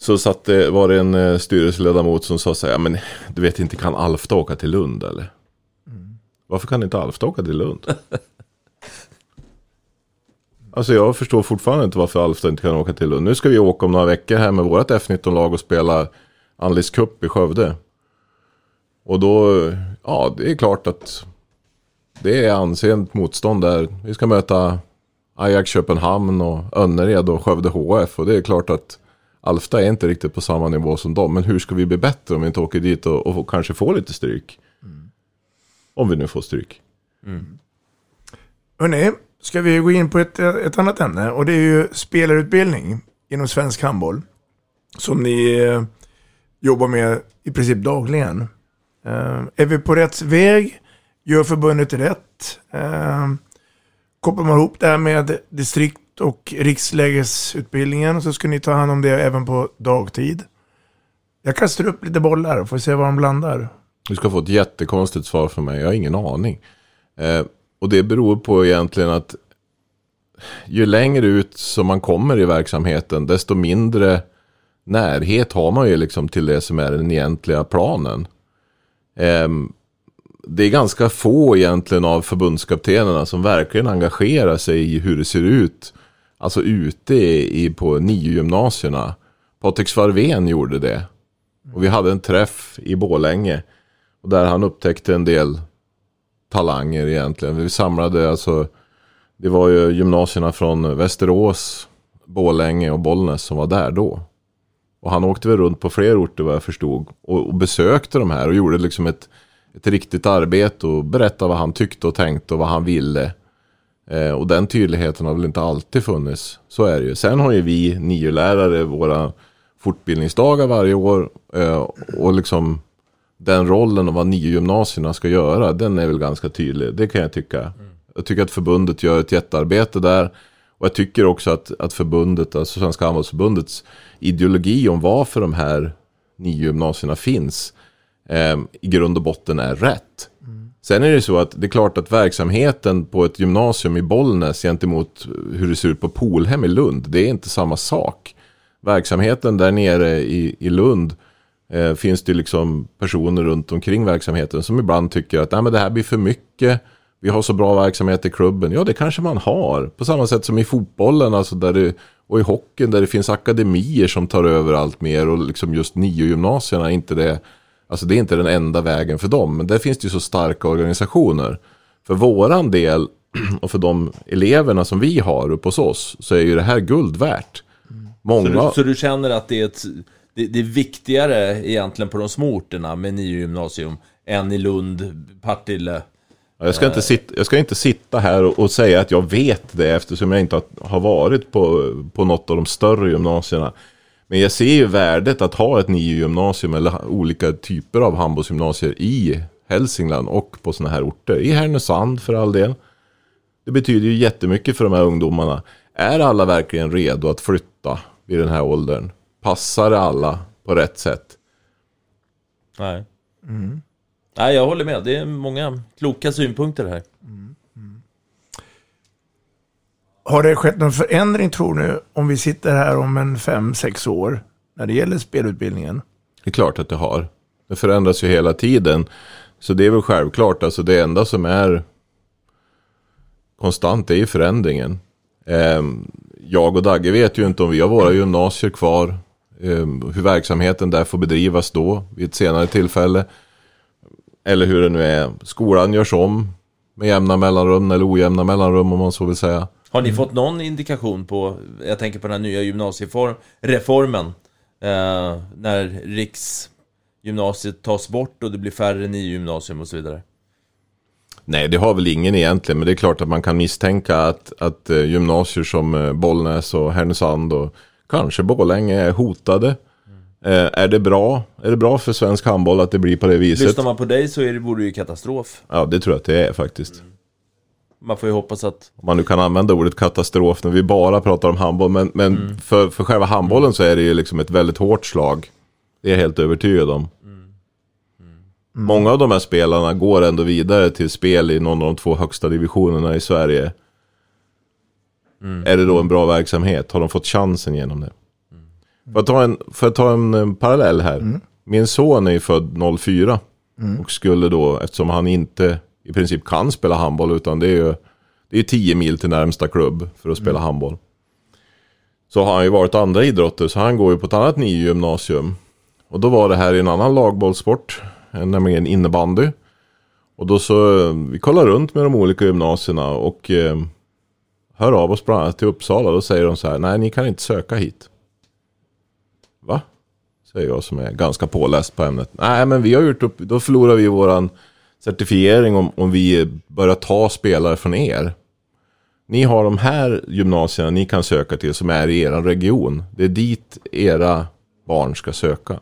S4: så satt det, var det en eh, styrelseledamot som sa så här, men du vet inte, kan Alfta åka till Lund eller? Mm. Varför kan inte Alfta åka till Lund? alltså jag förstår fortfarande inte varför Alfta inte kan åka till Lund. Nu ska vi åka om några veckor här med vårt F19-lag och spela Anlis Cup i Skövde. Och då, ja det är klart att det är anseendet motstånd där. Vi ska möta Ajax Köpenhamn och Önnered och Skövde HF. Och det är klart att Alfta är inte riktigt på samma nivå som dem. Men hur ska vi bli bättre om vi inte åker dit och, och kanske får lite stryk? Mm. Om vi nu får stryk.
S2: Mm. Hörrni, ska vi gå in på ett, ett annat ämne. Och det är ju spelarutbildning inom svensk handboll. Som ni eh, jobbar med i princip dagligen. Eh, är vi på rätt väg? Gör förbundet rätt? Eh, kopplar man ihop det här med distrikt och rikslägesutbildningen så ska ni ta hand om det även på dagtid. Jag kastar upp lite bollar och får se var de landar.
S4: Du ska få ett jättekonstigt svar från mig. Jag har ingen aning. Eh, och det beror på egentligen att ju längre ut som man kommer i verksamheten desto mindre närhet har man ju liksom till det som är den egentliga planen. Um, det är ganska få egentligen av förbundskaptenerna som verkligen engagerar sig i hur det ser ut. Alltså ute i, på nio gymnasierna. Patrik Svarven gjorde det. Och vi hade en träff i Bålänge. Och där han upptäckte en del talanger egentligen. Vi samlade alltså. Det var ju gymnasierna från Västerås, Bålänge och Bollnäs som var där då. Och han åkte väl runt på fler orter vad jag förstod. Och, och besökte de här och gjorde liksom ett, ett riktigt arbete och berättade vad han tyckte och tänkte och vad han ville. Eh, och den tydligheten har väl inte alltid funnits. Så är det ju. Sen har ju vi nio lärare våra fortbildningsdagar varje år. Eh, och liksom den rollen och vad nio gymnasierna ska göra, den är väl ganska tydlig. Det kan jag tycka. Mm. Jag tycker att förbundet gör ett jättearbete där. Och jag tycker också att, att förbundet, alltså Svenska handbollsförbundets ideologi om varför de här nio gymnasierna finns eh, i grund och botten är rätt. Mm. Sen är det så att det är klart att verksamheten på ett gymnasium i Bollnäs gentemot hur det ser ut på Polhem i Lund, det är inte samma sak. Verksamheten där nere i, i Lund eh, finns det liksom personer runt omkring verksamheten som ibland tycker att Nej, men det här blir för mycket. Vi har så bra verksamhet i klubben. Ja, det kanske man har. På samma sätt som i fotbollen, alltså där det och i hockeyn där det finns akademier som tar över allt mer och liksom just nio gymnasierna inte det. Alltså det är inte den enda vägen för dem. Men där finns det ju så starka organisationer. För våran del och för de eleverna som vi har uppe hos oss så är ju det här guld värt.
S3: Många... Så, du, så du känner att det är, ett, det, det, är viktigare egentligen på de små orterna med nio gymnasium än i Lund, Partille?
S4: Jag ska, inte sitta, jag ska inte sitta här och, och, säga att jag vet det eftersom jag inte har varit på, på något av de större gymnasierna. Men jag ser ju värdet att ha ett nio gymnasium eller olika typer av handbollsgymnasier i Hälsingland och på sådana här orter. I Härnösand för all del. Det betyder ju jättemycket för de här ungdomarna. Är alla verkligen redo att flytta vid den här åldern? Passar alla på rätt sätt?
S3: Nej. Nej, jag håller med. Det är många kloka synpunkter här.
S2: Har det skett någon förändring tror ni om vi sitter här om en fem, sex år när det gäller spelutbildningen?
S4: Det är klart att det har. Det förändras ju hela tiden. Så det är väl självklart. Alltså det enda som är konstant är ju förändringen. Ehm, jag och Dagge vet ju inte om vi har våra gymnasier kvar. Ehm, hur verksamheten där får bedrivas då vid ett senare tillfälle. Eller hur det nu är. Skolan görs om med jämna mellanrum eller ojämna mellanrum om man så vill säga.
S3: Har ni fått någon indikation på, jag tänker på den här nya gymnasiereformen, eh, när riksgymnasiet tas bort och det blir färre nio-gymnasium och så vidare?
S4: Nej, det har väl ingen egentligen. Men det är klart att man kan misstänka att, att eh, gymnasier som eh, Bollnäs och Härnösand och kanske Borlänge är hotade. Eh, är det bra? Är det bra för svensk handboll att det blir på det viset?
S3: Lyssnar man på dig så är det, vore det ju katastrof.
S4: Ja, det tror jag att det är faktiskt.
S3: Man får ju hoppas att...
S4: Om man nu kan använda ordet katastrof när vi bara pratar om handboll. Men, men för, för själva handbollen så är det ju liksom ett väldigt hårt slag. Det är jag helt övertygad om. Många av de här spelarna går ändå vidare till spel i någon av de två högsta divisionerna i Sverige. Är det då en bra verksamhet? Har de fått chansen genom det? För att ta en, för att ta en, eh, parallell här. Min son är ju född 04. Och skulle då, eftersom han inte i princip kan spela handboll, utan det är ju det är 10 mil till närmsta klubb för att spela handboll. Så har han ju varit andra idrotter, så han går ju på ett annat nio gymnasium. Och då var det här i en annan lagbollsport, eh, nämligen innebandy. Och då så, eh, vi kollar runt med de olika gymnasierna och eh, hör av oss bland annat till Uppsala. Då säger de så här, nej ni kan inte söka hit. Va? Säger jag som är ganska påläst på ämnet. Nej men vi har gjort upp, då förlorar vi våran certifiering om, om vi börjar ta spelare från er. Ni har de här gymnasierna ni kan söka till som är i er region. Det är dit era barn ska söka.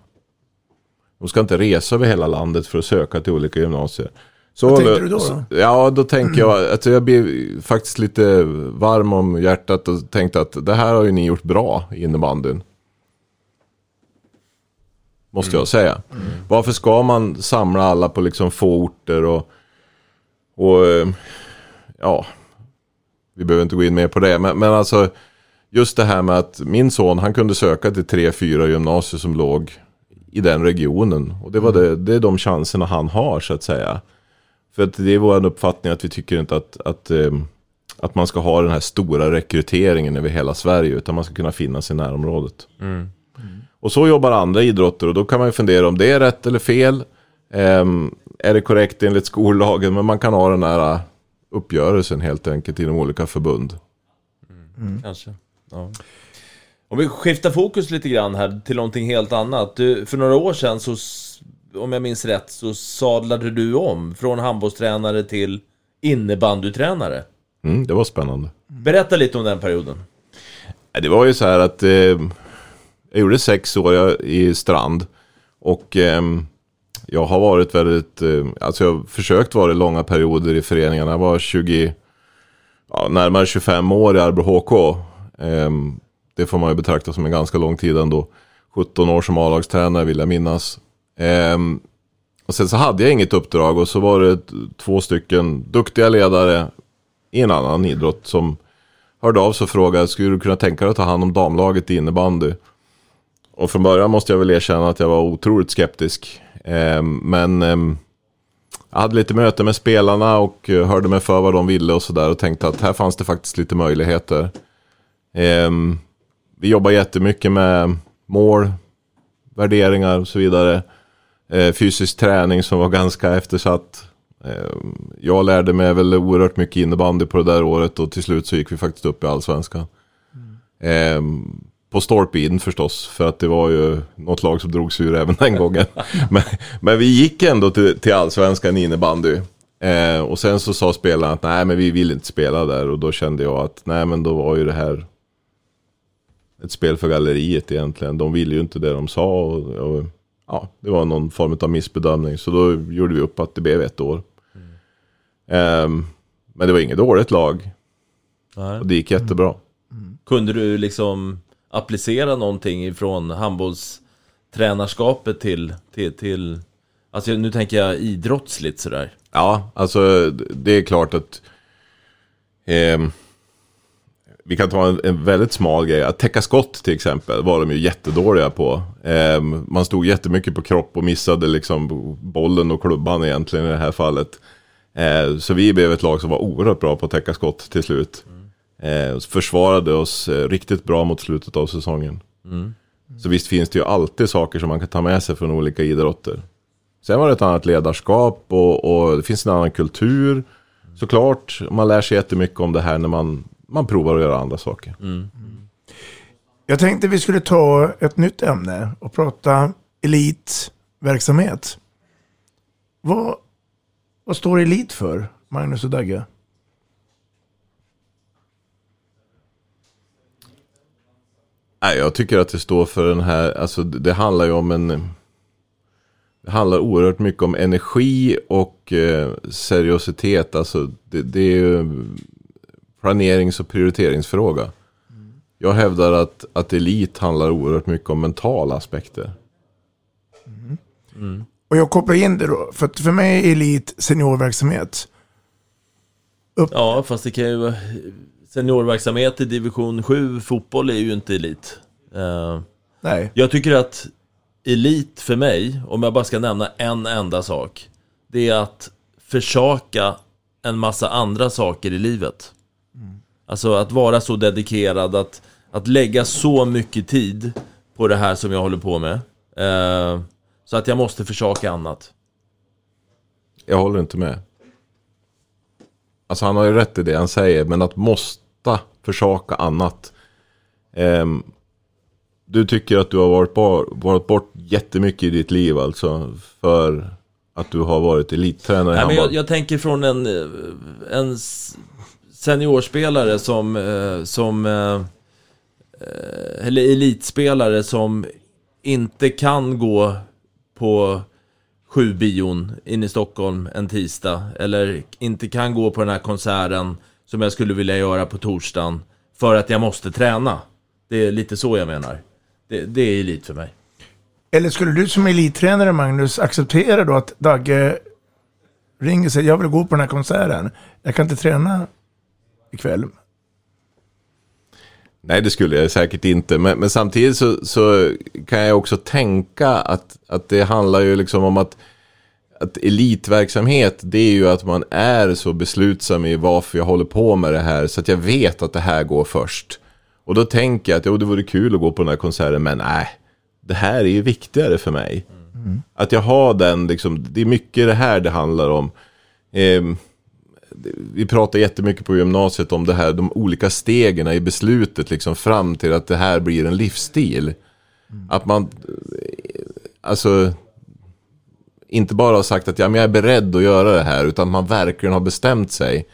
S4: De ska inte resa över hela landet för att söka till olika gymnasier. Så
S2: Vad tänkte du då, då?
S4: Ja, då tänker jag att jag blev faktiskt lite varm om hjärtat och tänkte att det här har ju ni gjort bra i innebandyn. Måste jag säga. Varför ska man samla alla på liksom få orter och, och eh, ja, vi behöver inte gå in mer på det. Men, men alltså, just det här med att min son, han kunde söka till tre, fyra gymnasier som låg i den regionen. Och det, var det, det är de chanserna han har så att säga. För att det är vår uppfattning att vi tycker inte att, att, eh, att man ska ha den här stora rekryteringen över hela Sverige. Utan man ska kunna finnas i närområdet. Och så jobbar andra idrotter och då kan man ju fundera om det är rätt eller fel. Ehm, är det korrekt enligt skollagen? Men man kan ha den här äh, uppgörelsen helt enkelt inom olika förbund.
S3: Kanske. Ja. Om vi skiftar fokus lite grann här till någonting helt annat. Du, för några år sedan så, om jag minns rätt, så sadlade du om från handbollstränare till innebandytränare.
S4: Mm, det var spännande.
S3: Berätta lite om den perioden.
S4: Det var ju så här att eh, jag gjorde sex år i Strand. Och ehm, jag har varit väldigt, eh, alltså jag har försökt vara i långa perioder i föreningarna. Jag var 20, ja, närmare 25 år i Arbro HK. Ehm, det får man ju betrakta som en ganska lång tid ändå. 17 år som A-lagstränare vill jag minnas. Ehm, och sen så hade jag inget uppdrag och så var det två stycken duktiga ledare i en annan idrott som hörde av sig och frågade, skulle du kunna tänka dig att ta hand om damlaget i innebandy? Och från början måste jag väl erkänna att jag var otroligt skeptisk. Ehm, men ehm, jag hade lite möte med spelarna och eh, hörde mig för vad de ville och sådär och tänkte att här fanns det faktiskt lite möjligheter. Ehm, vi jobbar jättemycket med mål, värderingar och så vidare. Eh, fysisk träning som var ganska eftersatt. Ehm, jag lärde mig väl oerhört mycket innebandy på det där året och till slut så gick vi faktiskt upp i allsvenskan. Ehm, på Storpeden förstås, för att det var ju något lag som drogs ur även den gången. men, men vi gick ändå till, till allsvenskan i innebandy. Eh, och sen så sa spelarna att nej men vi vill inte spela där och då kände jag att nej men då var ju det här ett spel för galleriet egentligen. De ville ju inte det de sa och, och ja, det var någon form av missbedömning. Så då gjorde vi upp att det blev ett år. Ehm, men det var inget dåligt lag.
S3: Nej.
S4: Och det gick jättebra.
S3: Kunde du liksom applicera någonting ifrån handbollstränarskapet till, till, till Alltså nu tänker jag idrottsligt sådär.
S4: Ja, alltså det är klart att ehm, vi kan ta en, en väldigt smal grej. Att täcka skott till exempel var de ju jättedåliga på. Ehm, man stod jättemycket på kropp och missade liksom bollen och klubban egentligen i det här fallet. Ehm, så vi blev ett lag som var oerhört bra på att täcka skott till slut. Ehm, försvarade oss eh, riktigt bra mot slutet av säsongen.
S3: Mm.
S4: Så visst finns det ju alltid saker som man kan ta med sig från olika idrotter. Sen var det ett annat ledarskap och, och det finns en annan kultur. Såklart, man lär sig jättemycket om det här när man, man provar att göra andra saker.
S2: Jag tänkte vi skulle ta ett nytt ämne och prata elitverksamhet. Vad, vad står elit för, Magnus och Dagge?
S4: Nej, jag tycker att det står för den här, alltså det det handlar ju om en... Det handlar oerhört mycket om energi och eh, seriositet. Alltså det, det är ju planerings och prioriteringsfråga. Jag hävdar att, att elit handlar oerhört mycket om mentala aspekter.
S2: Och jag kopplar in det då, för att för mig är elit seniorverksamhet.
S3: Ja, fast det kan ju vara seniorverksamhet i division 7, fotboll är ju inte elit. Eh,
S2: Nej.
S3: Jag tycker att elit för mig, om jag bara ska nämna en enda sak, det är att försaka en massa andra saker i livet. Alltså att vara så dedikerad, att, att lägga så mycket tid på det här som jag håller på med. Eh, så att jag måste försaka annat.
S4: Jag håller inte med. Alltså han har ju rätt i det han säger, men att måste försaka annat. Ehm, du tycker att du har varit, bar, varit bort jättemycket i ditt liv alltså, för att du har varit elittränare i
S3: Nej, men
S4: handboll.
S3: jag, jag tänker från en, eh, en seniorspelare som, eh, som eh, eh, eller elitspelare som inte kan gå på sju bion in i Stockholm en tisdag eller inte kan gå på den här konserten som jag skulle vilja göra på torsdagen för att jag måste träna. Det är lite så jag menar. Det, det är elit för mig.
S2: Eller skulle du som elittränare, Magnus, acceptera då att Dagge ringer och säger jag vill gå på den här konserten. Jag kan inte träna ikväll.
S4: Nej, det skulle jag säkert inte. Men, men samtidigt så, så kan jag också tänka att, att det handlar ju liksom om att, att elitverksamhet, det är ju att man är så beslutsam i varför jag håller på med det här. Så att jag vet att det här går först. Och då tänker jag att jo, det vore kul att gå på den här konserten, men nej. Det här är ju viktigare för mig. Att jag har den, liksom, det är mycket det här det handlar om. Ehm, vi pratar jättemycket på gymnasiet om det här, de olika stegen i beslutet liksom fram till att det här blir en livsstil. Att man, eh, alltså, inte bara har sagt att ja, men jag är beredd att göra det här, utan man verkligen har bestämt sig.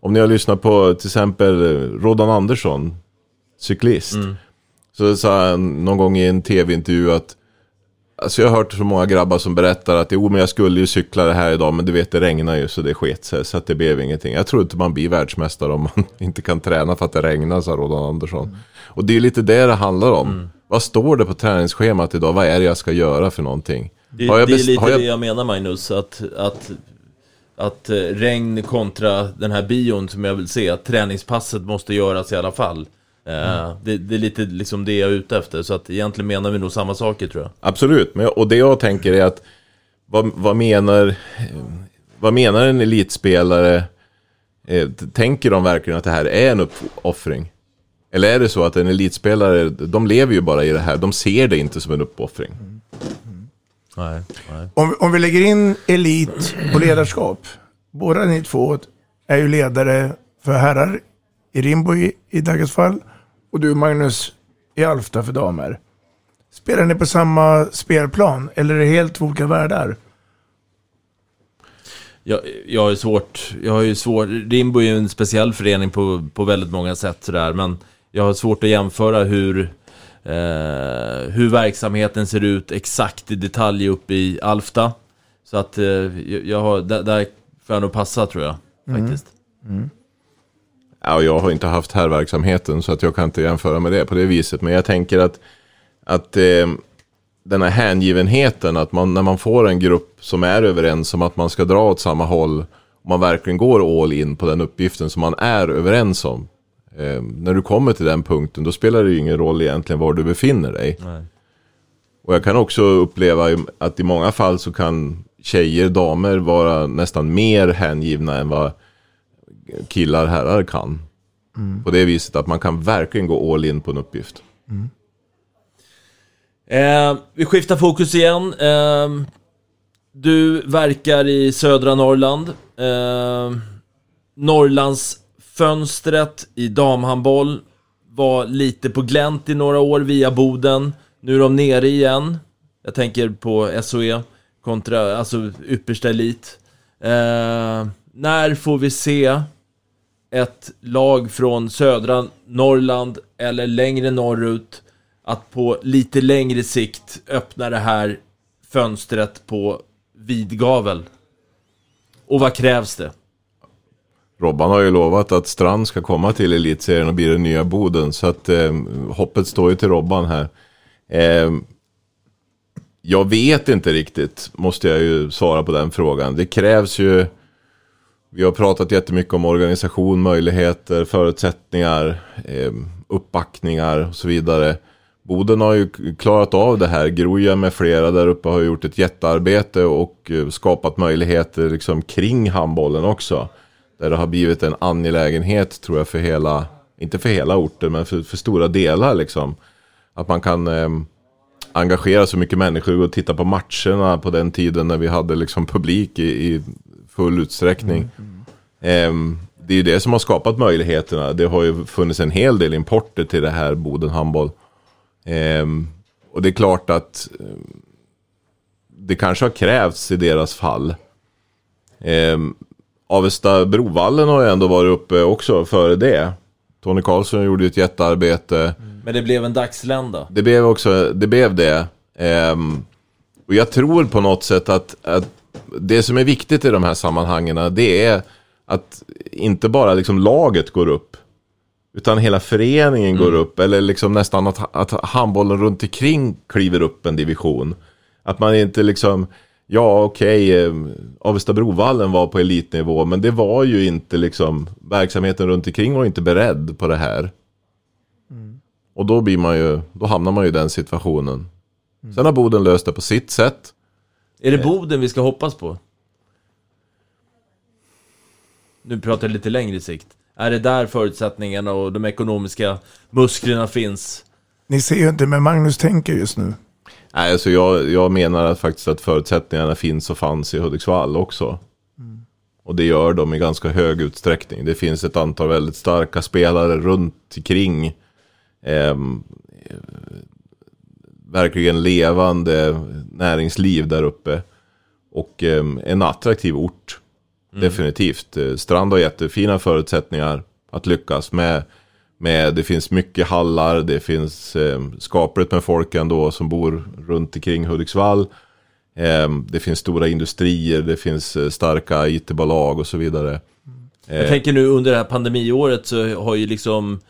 S4: Om ni har lyssnat på till exempel Rodan Andersson, cyklist. Så sa han någon gång i en tv-intervju att Alltså jag har hört så många grabbar som berättar att jo men jag skulle ju cykla det här idag men du vet det regnar ju så det sket sig så att det blev ingenting. Jag tror inte man blir världsmästare om man inte kan träna för att det regnar sa Rodan Andersson. Och det är lite det det handlar om. Vad står det på träningsschemat idag? Vad är det jag ska göra för någonting?
S3: Det,
S4: Har jag
S3: det är lite
S4: jag-
S3: det jag menar Magnus, att, att, att eh, regn kontra den här bion som jag vill se, att träningspasset måste göras i alla fall. Eh, det, det är lite liksom det jag är ute efter, så att egentligen menar vi nog samma saker tror jag.
S4: Absolut, men, och det jag tänker är att vad, vad menar vad menar en elitspelare? Eh, tänker de verkligen att det här är en uppoffring? Eller är det så att en elitspelare, de lever ju bara i det här, de ser det inte som en uppoffring.
S3: Nej, nej.
S2: Om, om vi lägger in elit och ledarskap. Båda ni två är ju ledare för herrar i Rimbo i, i Dagges fall. Och du Magnus i Alfta för damer. Spelar ni på samma spelplan eller är det helt olika världar?
S3: Jag, jag har ju svårt, jag har ju svårt, Rimbo är ju en speciell förening på, på väldigt många sätt sådär, men jag har svårt att jämföra hur, eh, hur verksamheten ser ut exakt i detalj uppe i Alfta. Så att eh, jag, har, där, där får jag nog passa tror jag, faktiskt.
S4: Ja, jag har inte haft herrverksamheten så att jag kan inte jämföra med det på det viset. Men jag tänker att, att eh, den här hängivenheten, att man, när man får en grupp som är överens om att man ska dra åt samma håll, och man verkligen går all in på den uppgiften som man är överens om. Eh, när du kommer till den punkten, då spelar det ju ingen roll egentligen var du befinner dig.
S3: Nej.
S4: Och jag kan också uppleva att i många fall så kan tjejer, damer vara nästan mer hängivna än vad killar, herrar kan.
S2: Mm.
S4: På det viset att man kan verkligen gå all in på en uppgift.
S3: Eh, vi skiftar fokus igen. Eh, du verkar i södra Norrland. Eh, Norrlands fönstret i damhandboll var lite på glänt i några år via Boden. Nu är de nere igen. Jag tänker på SOE kontra, alltså yppersta elit. Eh, när får vi se ett lag från södra Norrland eller längre norrut att på lite längre sikt öppna det här fönstret på vidgavel? Och vad krävs det?
S4: Robban har ju lovat att Strand ska komma till elitserien och bli den nya Boden. Så att eh, hoppet står ju till Robban här. Eh, jag vet inte riktigt, måste jag ju svara på den frågan. Det krävs ju... Vi har pratat jättemycket om organisation, möjligheter, förutsättningar, eh, uppbackningar och så vidare. Boden har ju klarat av det här. Groja med flera där uppe har gjort ett jättearbete och eh, skapat möjligheter liksom kring handbollen också. Där det har blivit en angelägenhet tror jag för hela, inte för hela orten men för, för stora delar liksom. Att man kan eh, engagera så mycket människor och titta på matcherna på den tiden när vi hade liksom publik i, i full utsträckning. Ehm, det är ju det som har skapat möjligheterna. Det har ju funnits en hel del importer till det här Boden handboll. Ehm, och det är klart att eh, det kanske har krävts i deras fall. Ehm, Avesta Brovallen har ju ändå varit uppe också före det. Tony Karlsson gjorde ju ett jättearbete.
S3: Men det blev en dagslända.
S4: Det blev också, det blev det. Ehm, och jag tror på något sätt att, att det som är viktigt i de här sammanhangen, det är att inte bara liksom laget går upp. Utan hela föreningen går upp, eller liksom nästan att, att handbollen runt omkring kliver upp en division. Att man inte liksom, ja okej, eh, Avesta Brovallen var på elitnivå, men det var ju inte liksom, verksamheten runt omkring var inte beredd på det här. Och då blir man ju, då hamnar man ju i den situationen. Sen har Boden löst det på sitt sätt.
S3: Är det Boden vi ska hoppas på? Nu pratar jag lite längre sikt. Är det där förutsättningarna och de ekonomiska musklerna finns?
S2: Ni ser ju inte med Magnus tänker just nu.
S4: Nej, alltså jag, jag menar att faktiskt att förutsättningarna finns och fanns i Hudiksvall också. Och det gör de i ganska hög utsträckning. Det finns ett antal väldigt starka spelare runt omkring. eh, verkligen levande näringsliv där uppe. Och ehm, en attraktiv ort. Definitivt. Eh, Strand har jättefina förutsättningar att lyckas med. med det finns mycket hallar, det finns eh, skapligt med folk ändå som bor runt omkring Hudiksvall. Eh, det finns stora industrier, det finns eh, starka it-bolag och så vidare.
S3: Jag tänker nu under det här pandemiåret så har ju liksom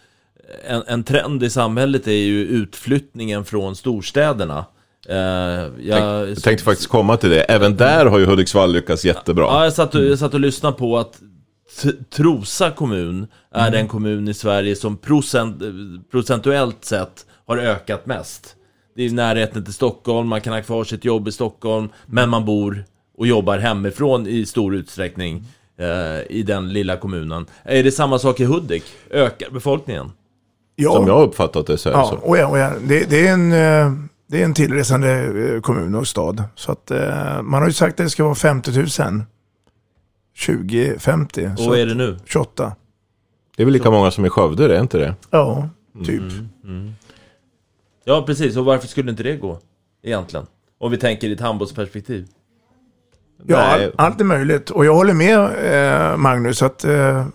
S3: en, en trend i samhället är ju utflyttningen från storstäderna. Eh, jag,
S4: jag tänkte faktiskt komma till det. Även där har ju Hudiksvall lyckats jättebra.
S3: Ja, jag satt, och, jag satt och lyssnade på att Trosa kommun är
S4: Mm.
S3: den kommun i Sverige som procent, procentuellt sett har ökat mest. Det är närheten till Stockholm, man kan ha kvar sitt jobb i Stockholm, men man bor och jobbar hemifrån i stor utsträckning eh, i den lilla kommunen. Är det samma sak i Hudik? Ökar befolkningen?
S2: Ja.
S4: Som jag har uppfattat det så är det
S2: Ja,
S4: så.
S2: och ja, och ja. Det, det, är en, eh, det är en tillresande eh, kommun och stad. Så att eh, man har ju sagt att det ska vara 50 000. 2050.
S3: Och
S2: så
S3: vad är det nu?
S2: 28.
S4: Det är väl lika många som i Skövde, är det inte det?
S2: Ja, typ.
S3: Ja, precis. Och varför skulle inte det gå? Egentligen. Om vi tänker i ett handbollsperspektiv.
S2: Ja, all, allt är möjligt. Och jag håller med eh, Magnus att eh,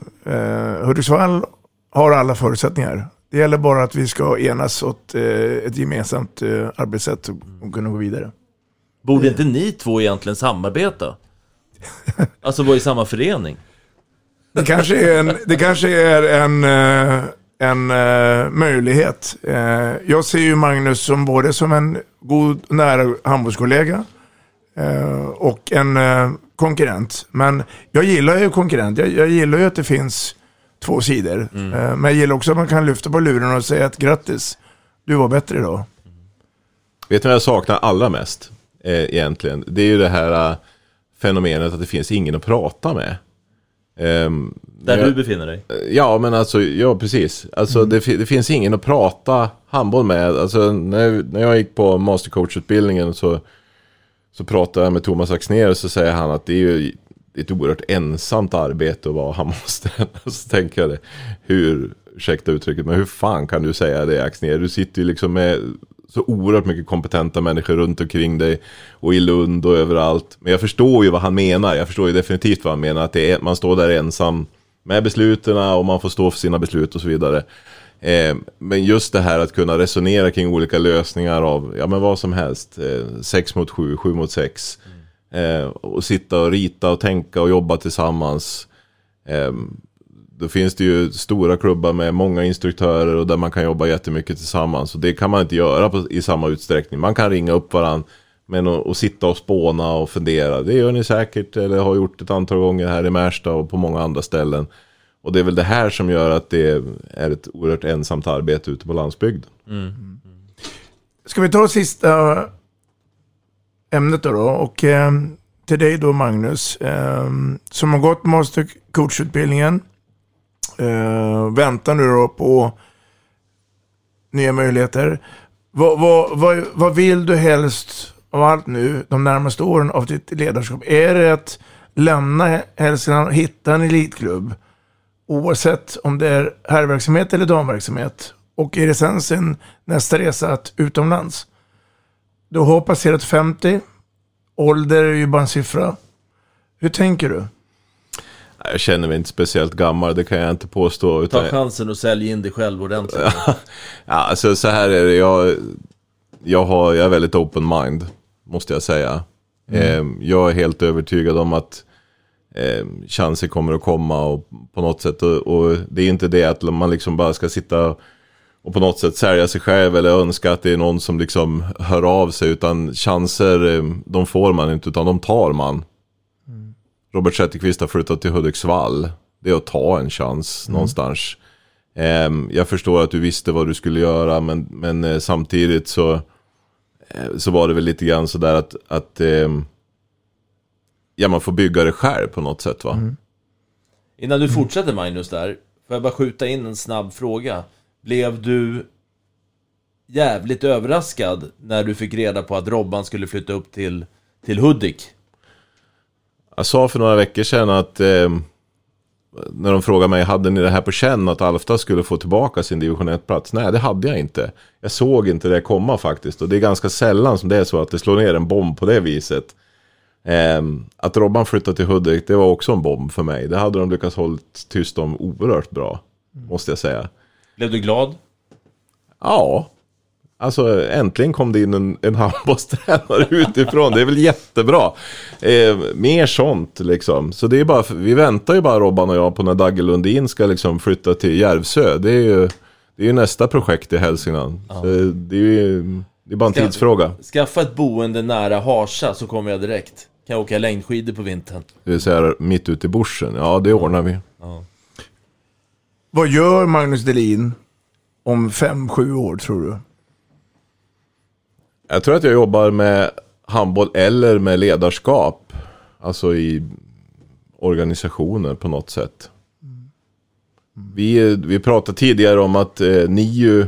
S2: Hudiksvall har alla förutsättningar. Det gäller bara att vi ska enas åt eh, ett gemensamt eh, arbetssätt och, kunna gå vidare.
S3: Borde inte ni två egentligen samarbeta? Alltså vara i samma förening?
S2: Det kanske är en, det kanske är en, eh, en möjlighet. Jag ser ju Magnus som både som en god nära handbollskollega och en konkurrent. Men jag gillar ju konkurrent. Jag, jag gillar ju att det finns två sidor. Eh, Men jag gillar också att man kan lyfta på luren och säga att grattis, du var bättre idag.
S4: Vet du vad jag saknar allra mest? Eh, egentligen. Det är ju det här eh, fenomenet att det finns ingen att prata med. Ehm,
S3: Där
S4: jag-
S3: du befinner dig.
S4: Ja, men alltså, ja precis. Alltså det, fi- det finns ingen att prata handboll med. Alltså när, när jag gick på mastercoachutbildningen så, så pratade jag med Thomas Axnér och så säger han att det är ju ett oerhört ensamt arbete att vara hammarstränare. Så tänker jag det, hur, ursäkta uttrycket, men hur fan kan du säga det Axnér? Du sitter ju liksom med så oerhört mycket kompetenta människor runt omkring dig och i Lund och överallt. Men jag förstår ju vad han menar. Jag förstår ju definitivt vad han menar. Att det är, man står där ensam med besluten och man får stå för sina beslut och så vidare. Eh, men just det här att kunna resonera kring olika lösningar av ja, men vad som helst. Eh, sex mot sju, sju mot sex. Eh, och sitta och rita och tänka och jobba tillsammans. Eh, då finns det ju stora klubbar med många instruktörer och där man kan jobba jättemycket tillsammans. Och det kan man inte göra på, i samma utsträckning. Man kan ringa upp varandra men att sitta och spåna och fundera. Det gör ni säkert eller har gjort ett antal gånger här i Märsta och på många andra ställen. Och det är väl det här som gör att det är ett oerhört ensamt arbete ute på landsbygden. Mm.
S2: Ska vi ta sista ämnet då? då? Och eh, till dig då Magnus, eh, som har gått mastercoachutbildningen. Eh, väntar nu då på nya möjligheter. Vad, vad, vad, vad vill du helst av allt nu de närmaste åren av ditt ledarskap? Är det att lämna Hälsingland och hitta en elitklubb? Oavsett om det är herrverksamhet eller damverksamhet. Och är det sen sin nästa resa att utomlands? Du har passerat 50. Ålder är ju bara en siffra. Hur tänker du?
S4: Jag känner mig inte speciellt gammal, det kan jag inte påstå.
S3: Ta
S4: Utan,
S3: chansen och sälj in dig själv ordentligt.
S4: ja, alltså så här är det, jag, jag, har, jag är väldigt open mind, måste jag säga. Eh, jag är helt övertygad om att eh, chanser kommer att komma och på något sätt. Och, och det är inte det att man liksom bara ska sitta och på något sätt sälja sig själv eller önska att det är någon som liksom hör av sig. Utan chanser, eh, de får man inte utan de tar man. Robert Zetterqvist har flyttat till Hudiksvall. Det är att ta en chans någonstans. Ehm, jag förstår att du visste vad du skulle göra men, men eh, samtidigt så, eh, så var det väl lite grann sådär att, att ehm, ja, man får bygga det själv på något sätt va.
S3: Innan du fortsätter Magnus där, får jag bara skjuta in en snabb fråga. Blev du jävligt överraskad när du fick reda på att Robban skulle flytta upp till, till Hudik?
S4: Jag sa för några veckor sedan att eh, när de frågade mig, hade ni det här på känn att Alfta skulle få tillbaka sin division 1-plats? Nej, det hade jag inte. Jag såg inte det komma faktiskt. Och det är ganska sällan som det är så att det slår ner en bomb på det viset. Eh, att Robban flyttade till Hudik, det var också en bomb för mig. Det hade de lyckats hålla tyst om oerhört bra, måste jag säga.
S3: Blev du glad?
S4: Ja, alltså äntligen kom det in en, en handbollstränare utifrån. Det är väl jättebra. Eh, mer sånt liksom. Så det är bara, vi väntar ju bara Robban och jag på när Dagge Lundin ska liksom flytta till Järvsö. Det är ju, det är ju nästa projekt i Hälsingland. Så det är ju det är bara en
S3: Ska-
S4: tidsfråga.
S3: Skaffa ett boende nära Harsa så kommer jag direkt. Kan jag åka längdskidor på vintern.
S4: Det vill säga mitt ute i bushen. Ja, det ordnar vi.
S2: Vad gör Magnus Delin om fem, sju år tror du?
S4: Jag tror att jag jobbar med handboll eller med ledarskap. Alltså i organisationer på något sätt. Vi, vi pratade tidigare om att eh, NIU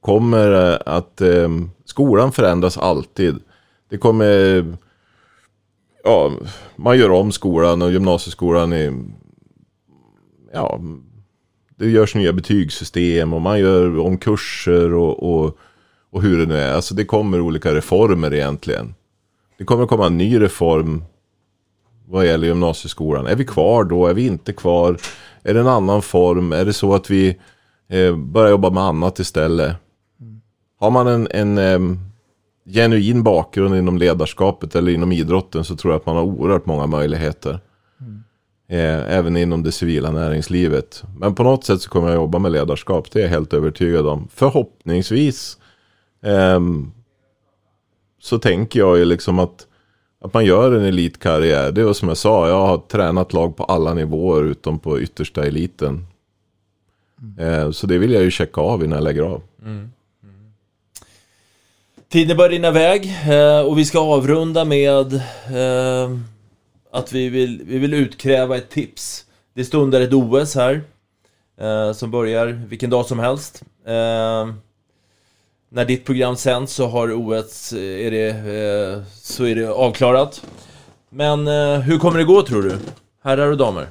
S4: kommer eh, att eh, skolan förändras alltid. Det kommer, ja, man gör om skolan och gymnasieskolan i... ja, det görs nya betygssystem och man gör om kurser och, och, och hur det nu är. Alltså det kommer olika reformer egentligen. Det kommer komma en ny reform vad gäller gymnasieskolan. Är vi kvar då? Är vi inte kvar? Är det en annan form? Är det så att vi eh, börjar jobba med annat istället? Har man en, en eh, genuin bakgrund inom ledarskapet eller inom idrotten så tror jag att man har oerhört många möjligheter. Mm. Eh, även inom det civila näringslivet. Men på något sätt så kommer jag jobba med ledarskap. Det är jag helt övertygad om. Förhoppningsvis ehm, så tänker jag ju liksom att, att man gör en elitkarriär. Det var som jag sa, jag har tränat lag på alla nivåer utom på yttersta eliten. Eh, så det vill jag ju checka av innan jag lägger av.
S3: Tiden börjar rinna iväg eh, och vi ska avrunda med eh, att vi vill, vi vill utkräva ett tips. Det stundar ett OS här eh, som börjar vilken dag som helst. Eh, när ditt program sänds så har OS, eh, är det, eh, så är det avklarat. Men eh, hur kommer det gå tror du? Herrar och damer?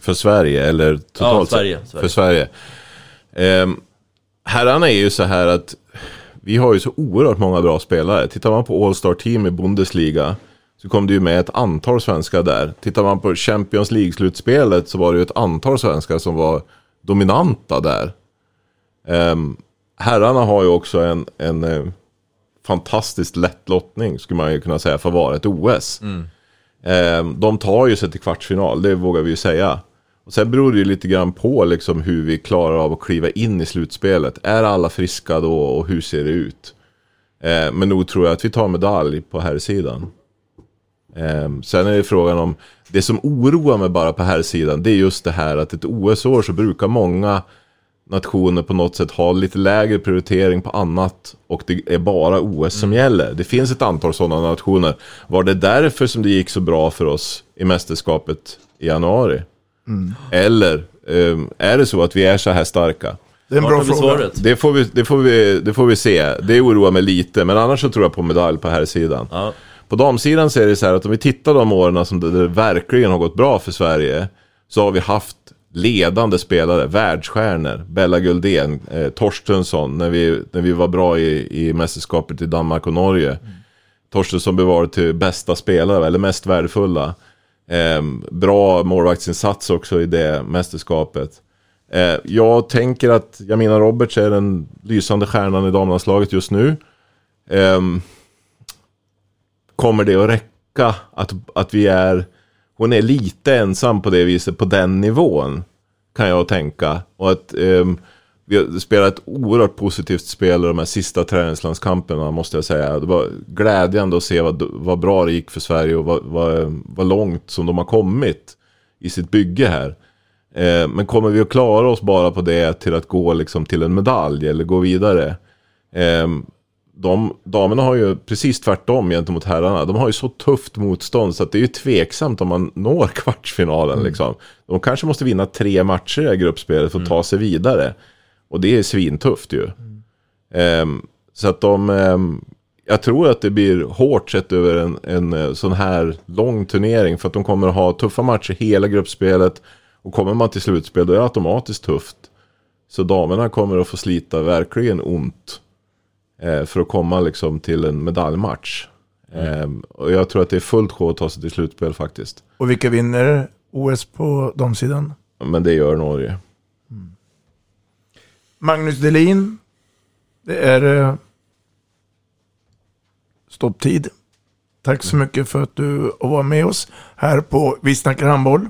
S4: För Sverige eller totalt
S3: Ja, Sverige? Sverige.
S4: För Sverige. Ehm, herrarna är ju så här att vi har ju så oerhört många bra spelare. Tittar man på All-Star Team i Bundesliga så kom det ju med ett antal svenskar där. Tittar man på Champions League-slutspelet så var det ju ett antal svenskar som var dominanta där. Ehm, herrarna har ju också en, en eh, fantastiskt lätt lottning skulle man ju kunna säga för att vara ett OS. Ehm, de tar ju sig till kvartsfinal, det vågar vi ju säga. Och sen beror det ju lite grann på liksom hur vi klarar av att kliva in i slutspelet. Är alla friska då och hur ser det ut? Eh, men nog tror jag att vi tar medalj på här sidan. Eh, sen är det frågan om, det som oroar mig bara på här sidan det är just det här att ett OS-år så brukar många nationer på något sätt ha lite lägre prioritering på annat och det är bara OS som gäller. Det finns ett antal sådana nationer. Var det därför som det gick så bra för oss i mästerskapet i januari? Eller ehm, är det så att vi är så här starka?
S2: Det är en bra fråga.
S4: Det får, vi, det, får vi, det får vi se. Det oroar mig lite, men annars så tror jag på medalj på här sidan. På damsidan så är det så här att om vi tittar de åren som det, det verkligen har gått bra för Sverige så har vi haft ledande spelare, världsstjärnor. Bella Guldén, eh, Torstensson när vi, när vi var bra i, i mästerskapet i Danmark och Norge. Torstensson blev varit till bästa spelare, eller mest värdefulla. Eh, bra målvaktsinsats också i det mästerskapet. Eh, jag tänker att Jamina Roberts är den lysande stjärnan i damlandslaget just nu. Ehm, kommer det att räcka att, att vi är... Hon är lite ensam på det viset, på den nivån. Kan jag tänka. Och att um, vi har spelat ett oerhört positivt spel i de här sista träningslandskamperna måste jag säga. Det var glädjande att se vad, vad bra det gick för Sverige och vad, vad, vad långt som de har kommit i sitt bygge här. Eh, men kommer vi att klara oss bara på det till att gå liksom till en medalj eller gå vidare? Eh, de, damerna har ju precis tvärtom gentemot herrarna. De har ju så tufft motstånd så att det är ju tveksamt om man når kvartsfinalen. Liksom. De kanske måste vinna tre matcher i gruppspelet för att ta sig vidare. Och det är svintufft ju. Ehm, så att de... ehm, jag tror att det blir hårt sett över en, en eh, sån här lång turnering. För att de kommer att ha tuffa matcher hela gruppspelet. Och kommer man till slutspel då är det automatiskt tufft. Så damerna kommer att få slita verkligen ont. Eh, för att komma liksom till en medaljmatch. Ehm, och jag tror att det är fullt sjå att ta sig till slutspel faktiskt.
S2: Och vilka vinner OS på damsidan?
S4: Men det gör Norge.
S2: Magnus Delin. Det är eh, stopptid. Tack så mycket för att du var med oss här på Vi snackar handboll.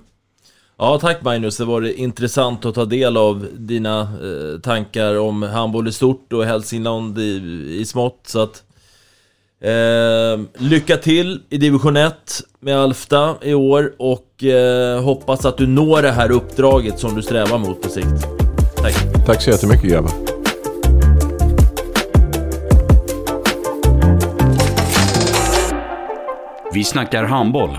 S3: Ja, tack Magnus. Det var intressant att ta del av dina eh, tankar om handboll i stort och Hälsingland i, i smått. Så att, eh, lycka till i division 1 med Alfta i år och eh, hoppas att du når det här uppdraget som du strävar mot på sikt. Tack.
S4: Tack så jättemycket grabbar.
S1: Vi snackar handboll,